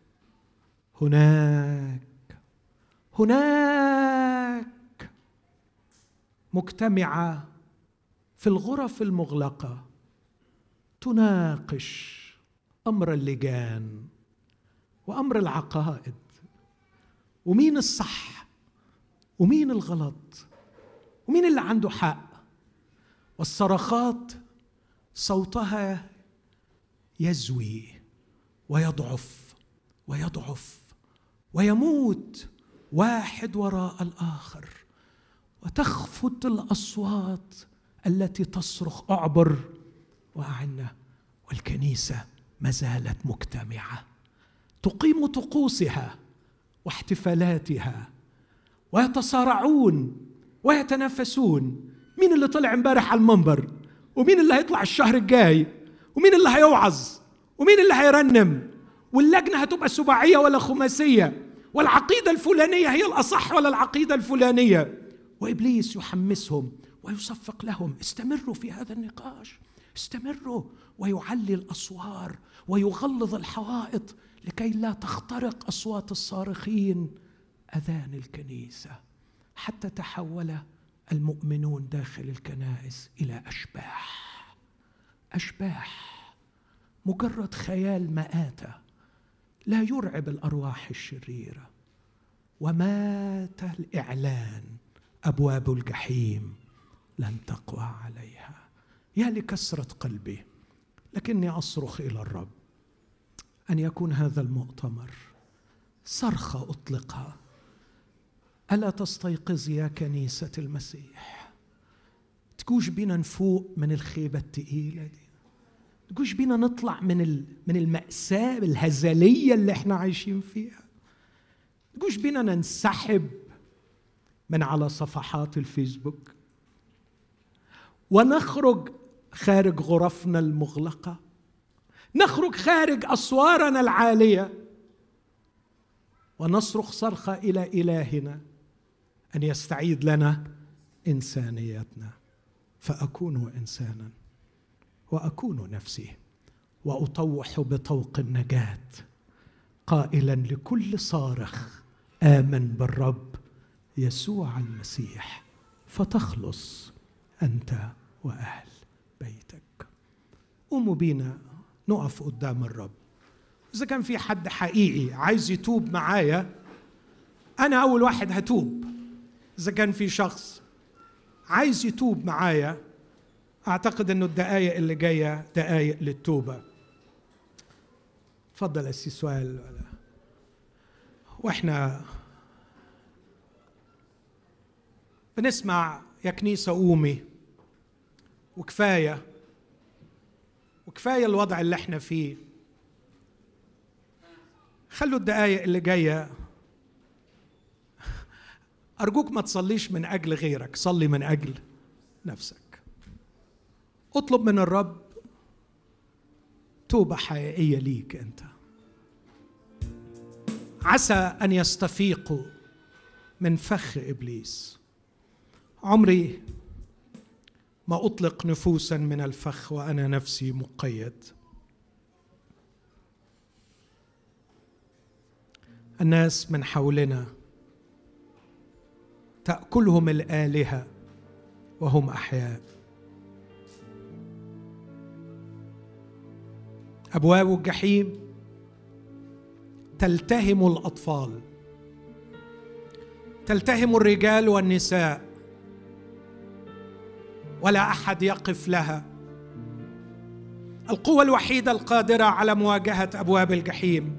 هناك. هناك. مجتمعة في الغرف المغلقة تناقش أمر اللجان وأمر العقائد. ومين الصح؟ ومين الغلط؟ ومين اللي عنده حق؟ والصرخات صوتها يزوي ويضعف ويضعف ويموت واحد وراء الآخر. وتخفت الأصوات التي تصرخ أعبر واعنا والكنيسة ما زالت مجتمعة. تقيم طقوسها واحتفالاتها ويتصارعون ويتنافسون. مين اللي طلع امبارح على المنبر؟ ومين اللي هيطلع الشهر الجاي؟ ومين اللي هيوعظ؟ ومين اللي هيرنم؟ واللجنة هتبقى سباعية ولا خماسية؟ والعقيدة الفلانية هي الأصح ولا العقيدة الفلانية؟ وإبليس يحمسهم ويصفق لهم استمروا في هذا النقاش استمروا. ويعلي الأسوار ويغلظ الحوائط لكي لا تخترق أصوات الصارخين. أذان الكنيسة حتى تحول المؤمنون داخل الكنائس إلى أشباح. أشباح. مجرد خيال مآتة لا يرعب الأرواح الشريرة. ومات الإعلان أبواب الجحيم لن تقوى عليها. يا لكسرة قلبي لكني أصرخ إلى الرب أن يكون هذا المؤتمر صرخة اطلقها ألا تستيقظ يا كنيسة المسيح؟ تكوش بينا نفوق من الخيبة الثقيله دي. تكوش بينا نطلع من من المأساة الهزلية اللي إحنا عايشين فيها. تكوش بينا ننسحب من على صفحات الفيسبوك. ونخرج خارج غرفنا المغلقة. نخرج خارج أسوارنا العالية. ونصرخ صرخة إلى إلهنا. أن يستعيد لنا إنسانيتنا. فأكون إنسانا وأكون نفسي وأطوح بطوق النجاة قائلا لكل صارخ آمن بالرب يسوع المسيح فتخلص أنت وأهل بيتك. قوموا بينا نقف قدام الرب. إذا كان في حد حقيقي عايز يتوب معايا أنا أول واحد هتوب. إذا كان في شخص عايز يتوب معايا أعتقد إنه الدقايق اللي جاية دقايق للتوبة. اتفضل اسي سؤال. وإحنا بنسمع يا كنيسة قومي وكفاية وكفاية الوضع اللي إحنا فيه. خلوا الدقايق اللي جاية أرجوك ما تصليش من أجل غيرك صلي من أجل نفسك. اطلب من الرب توبة حقيقية ليك أنت. عسى أن يستفيقوا من فخ إبليس. عمري ما أطلق نفوسا من الفخ وأنا نفسي مقيد. الناس من حولنا تأكلهم الآلهة وهم أحياء. أبواب الجحيم تلتهم الأطفال تلتهم الرجال والنساء ولا أحد يقف لها. القوة الوحيدة القادرة على مواجهة أبواب الجحيم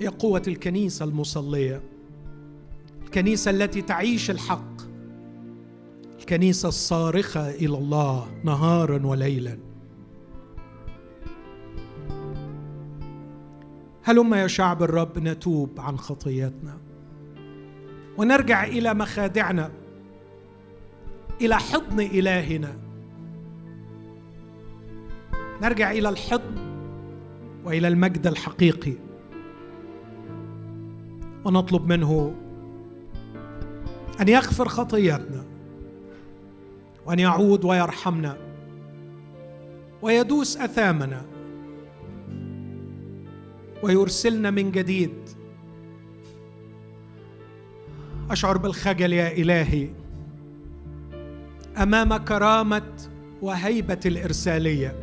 هي قوة الكنيسة المصلية. الكنيسة التي تعيش الحق. الكنيسة الصارخة إلى الله نهارا وليلا. هلم يا شعب الرب نتوب عن خطيتنا؟ ونرجع إلى مخادعنا إلى حضن إلهنا. نرجع إلى الحضن وإلى المجد الحقيقي. ونطلب منه أن يغفر خطياتنا وأن يعود ويرحمنا ويدوس أثامنا ويرسلنا من جديد. أشعر بالخجل يا إلهي أمام كرامة وهيبة الإرسالية.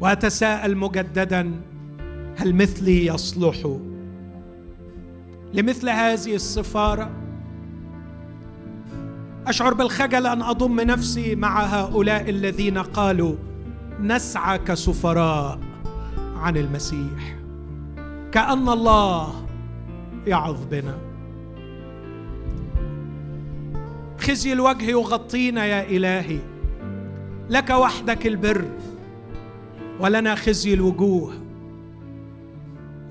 وأتساءل مجددا هل مثلي يصلح؟ لمثل هذه السفارة. أشعر بالخجل أن أضم نفسي مع هؤلاء الذين قالوا نسعى كسفراء عن المسيح. كأن الله يعظ بنا. خزي الوجه يغطينا يا إلهي. لك وحدك البر ولنا خزي الوجوه.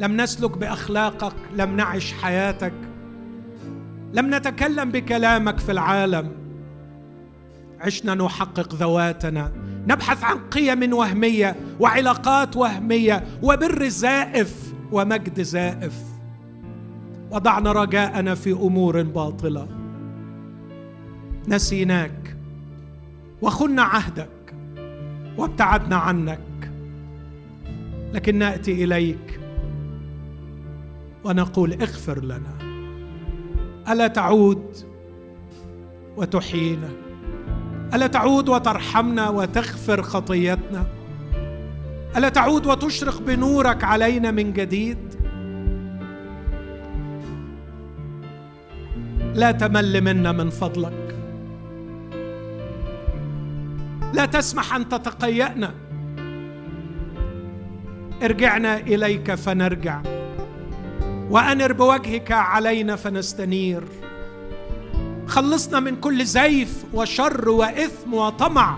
لم نسلك بأخلاقك لم نعش حياتك لم نتكلم بكلامك في العالم. عشنا نحقق ذواتنا نبحث عن قيم وهمية وعلاقات وهمية وبر زائف ومجد زائف. وضعنا رجاءنا في أمور باطلة. نسيناك وخنا عهدك وابتعدنا عنك لكن نأتي إليك ونقول اغفر لنا. ألا تعود وتحيينا؟ ألا تعود وترحمنا وتغفر خطيتنا؟ ألا تعود وتشرق بنورك علينا من جديد؟ لا تمل منا من فضلك. لا تسمح أن تتقيأنا. ارجعنا إليك فنرجع. وانر بوجهك علينا فنستنير. خلصنا من كل زيف وشر وإثم وطمع.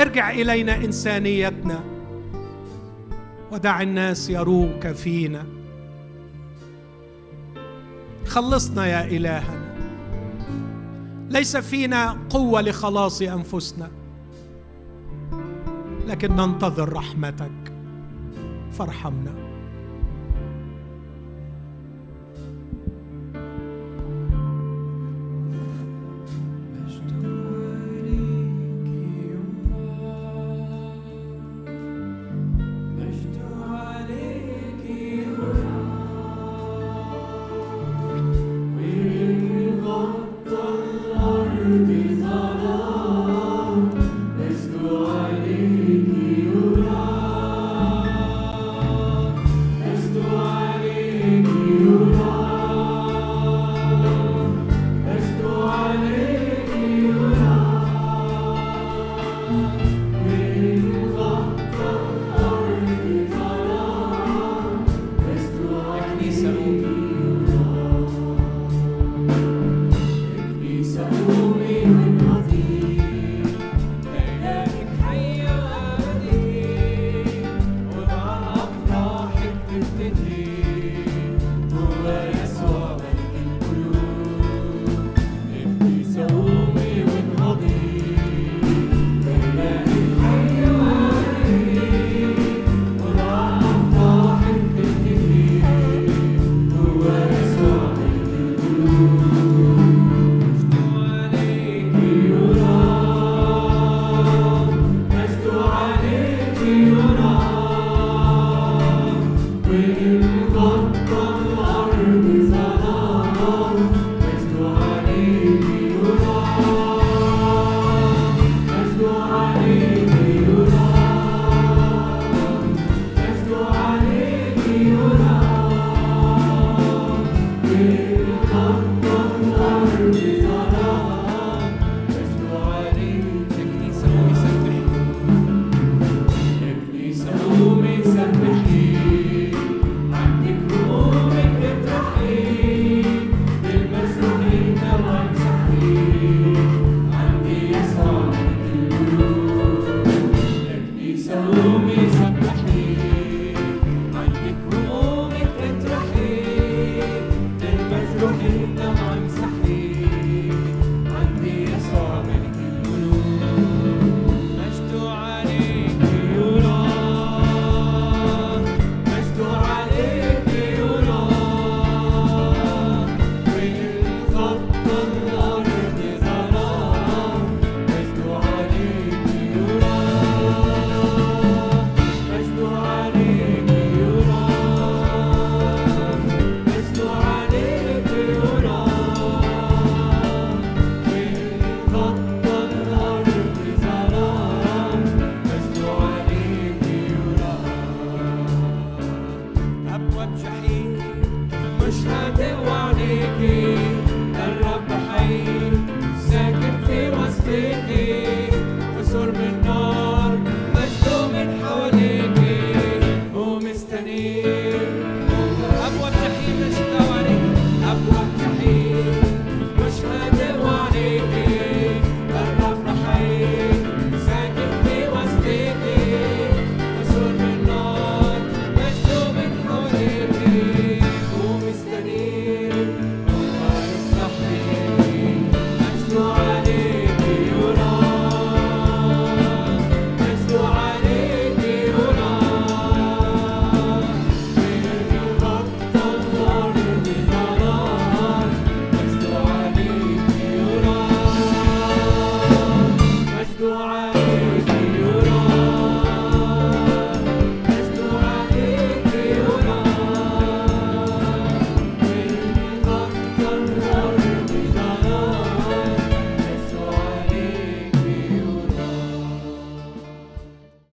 ارجع إلينا إنسانيتنا ودع الناس يروك فينا. خلصنا يا إلهنا. ليس فينا قوة لخلاص أنفسنا لكن ننتظر رحمتك. فارحمنا Lord.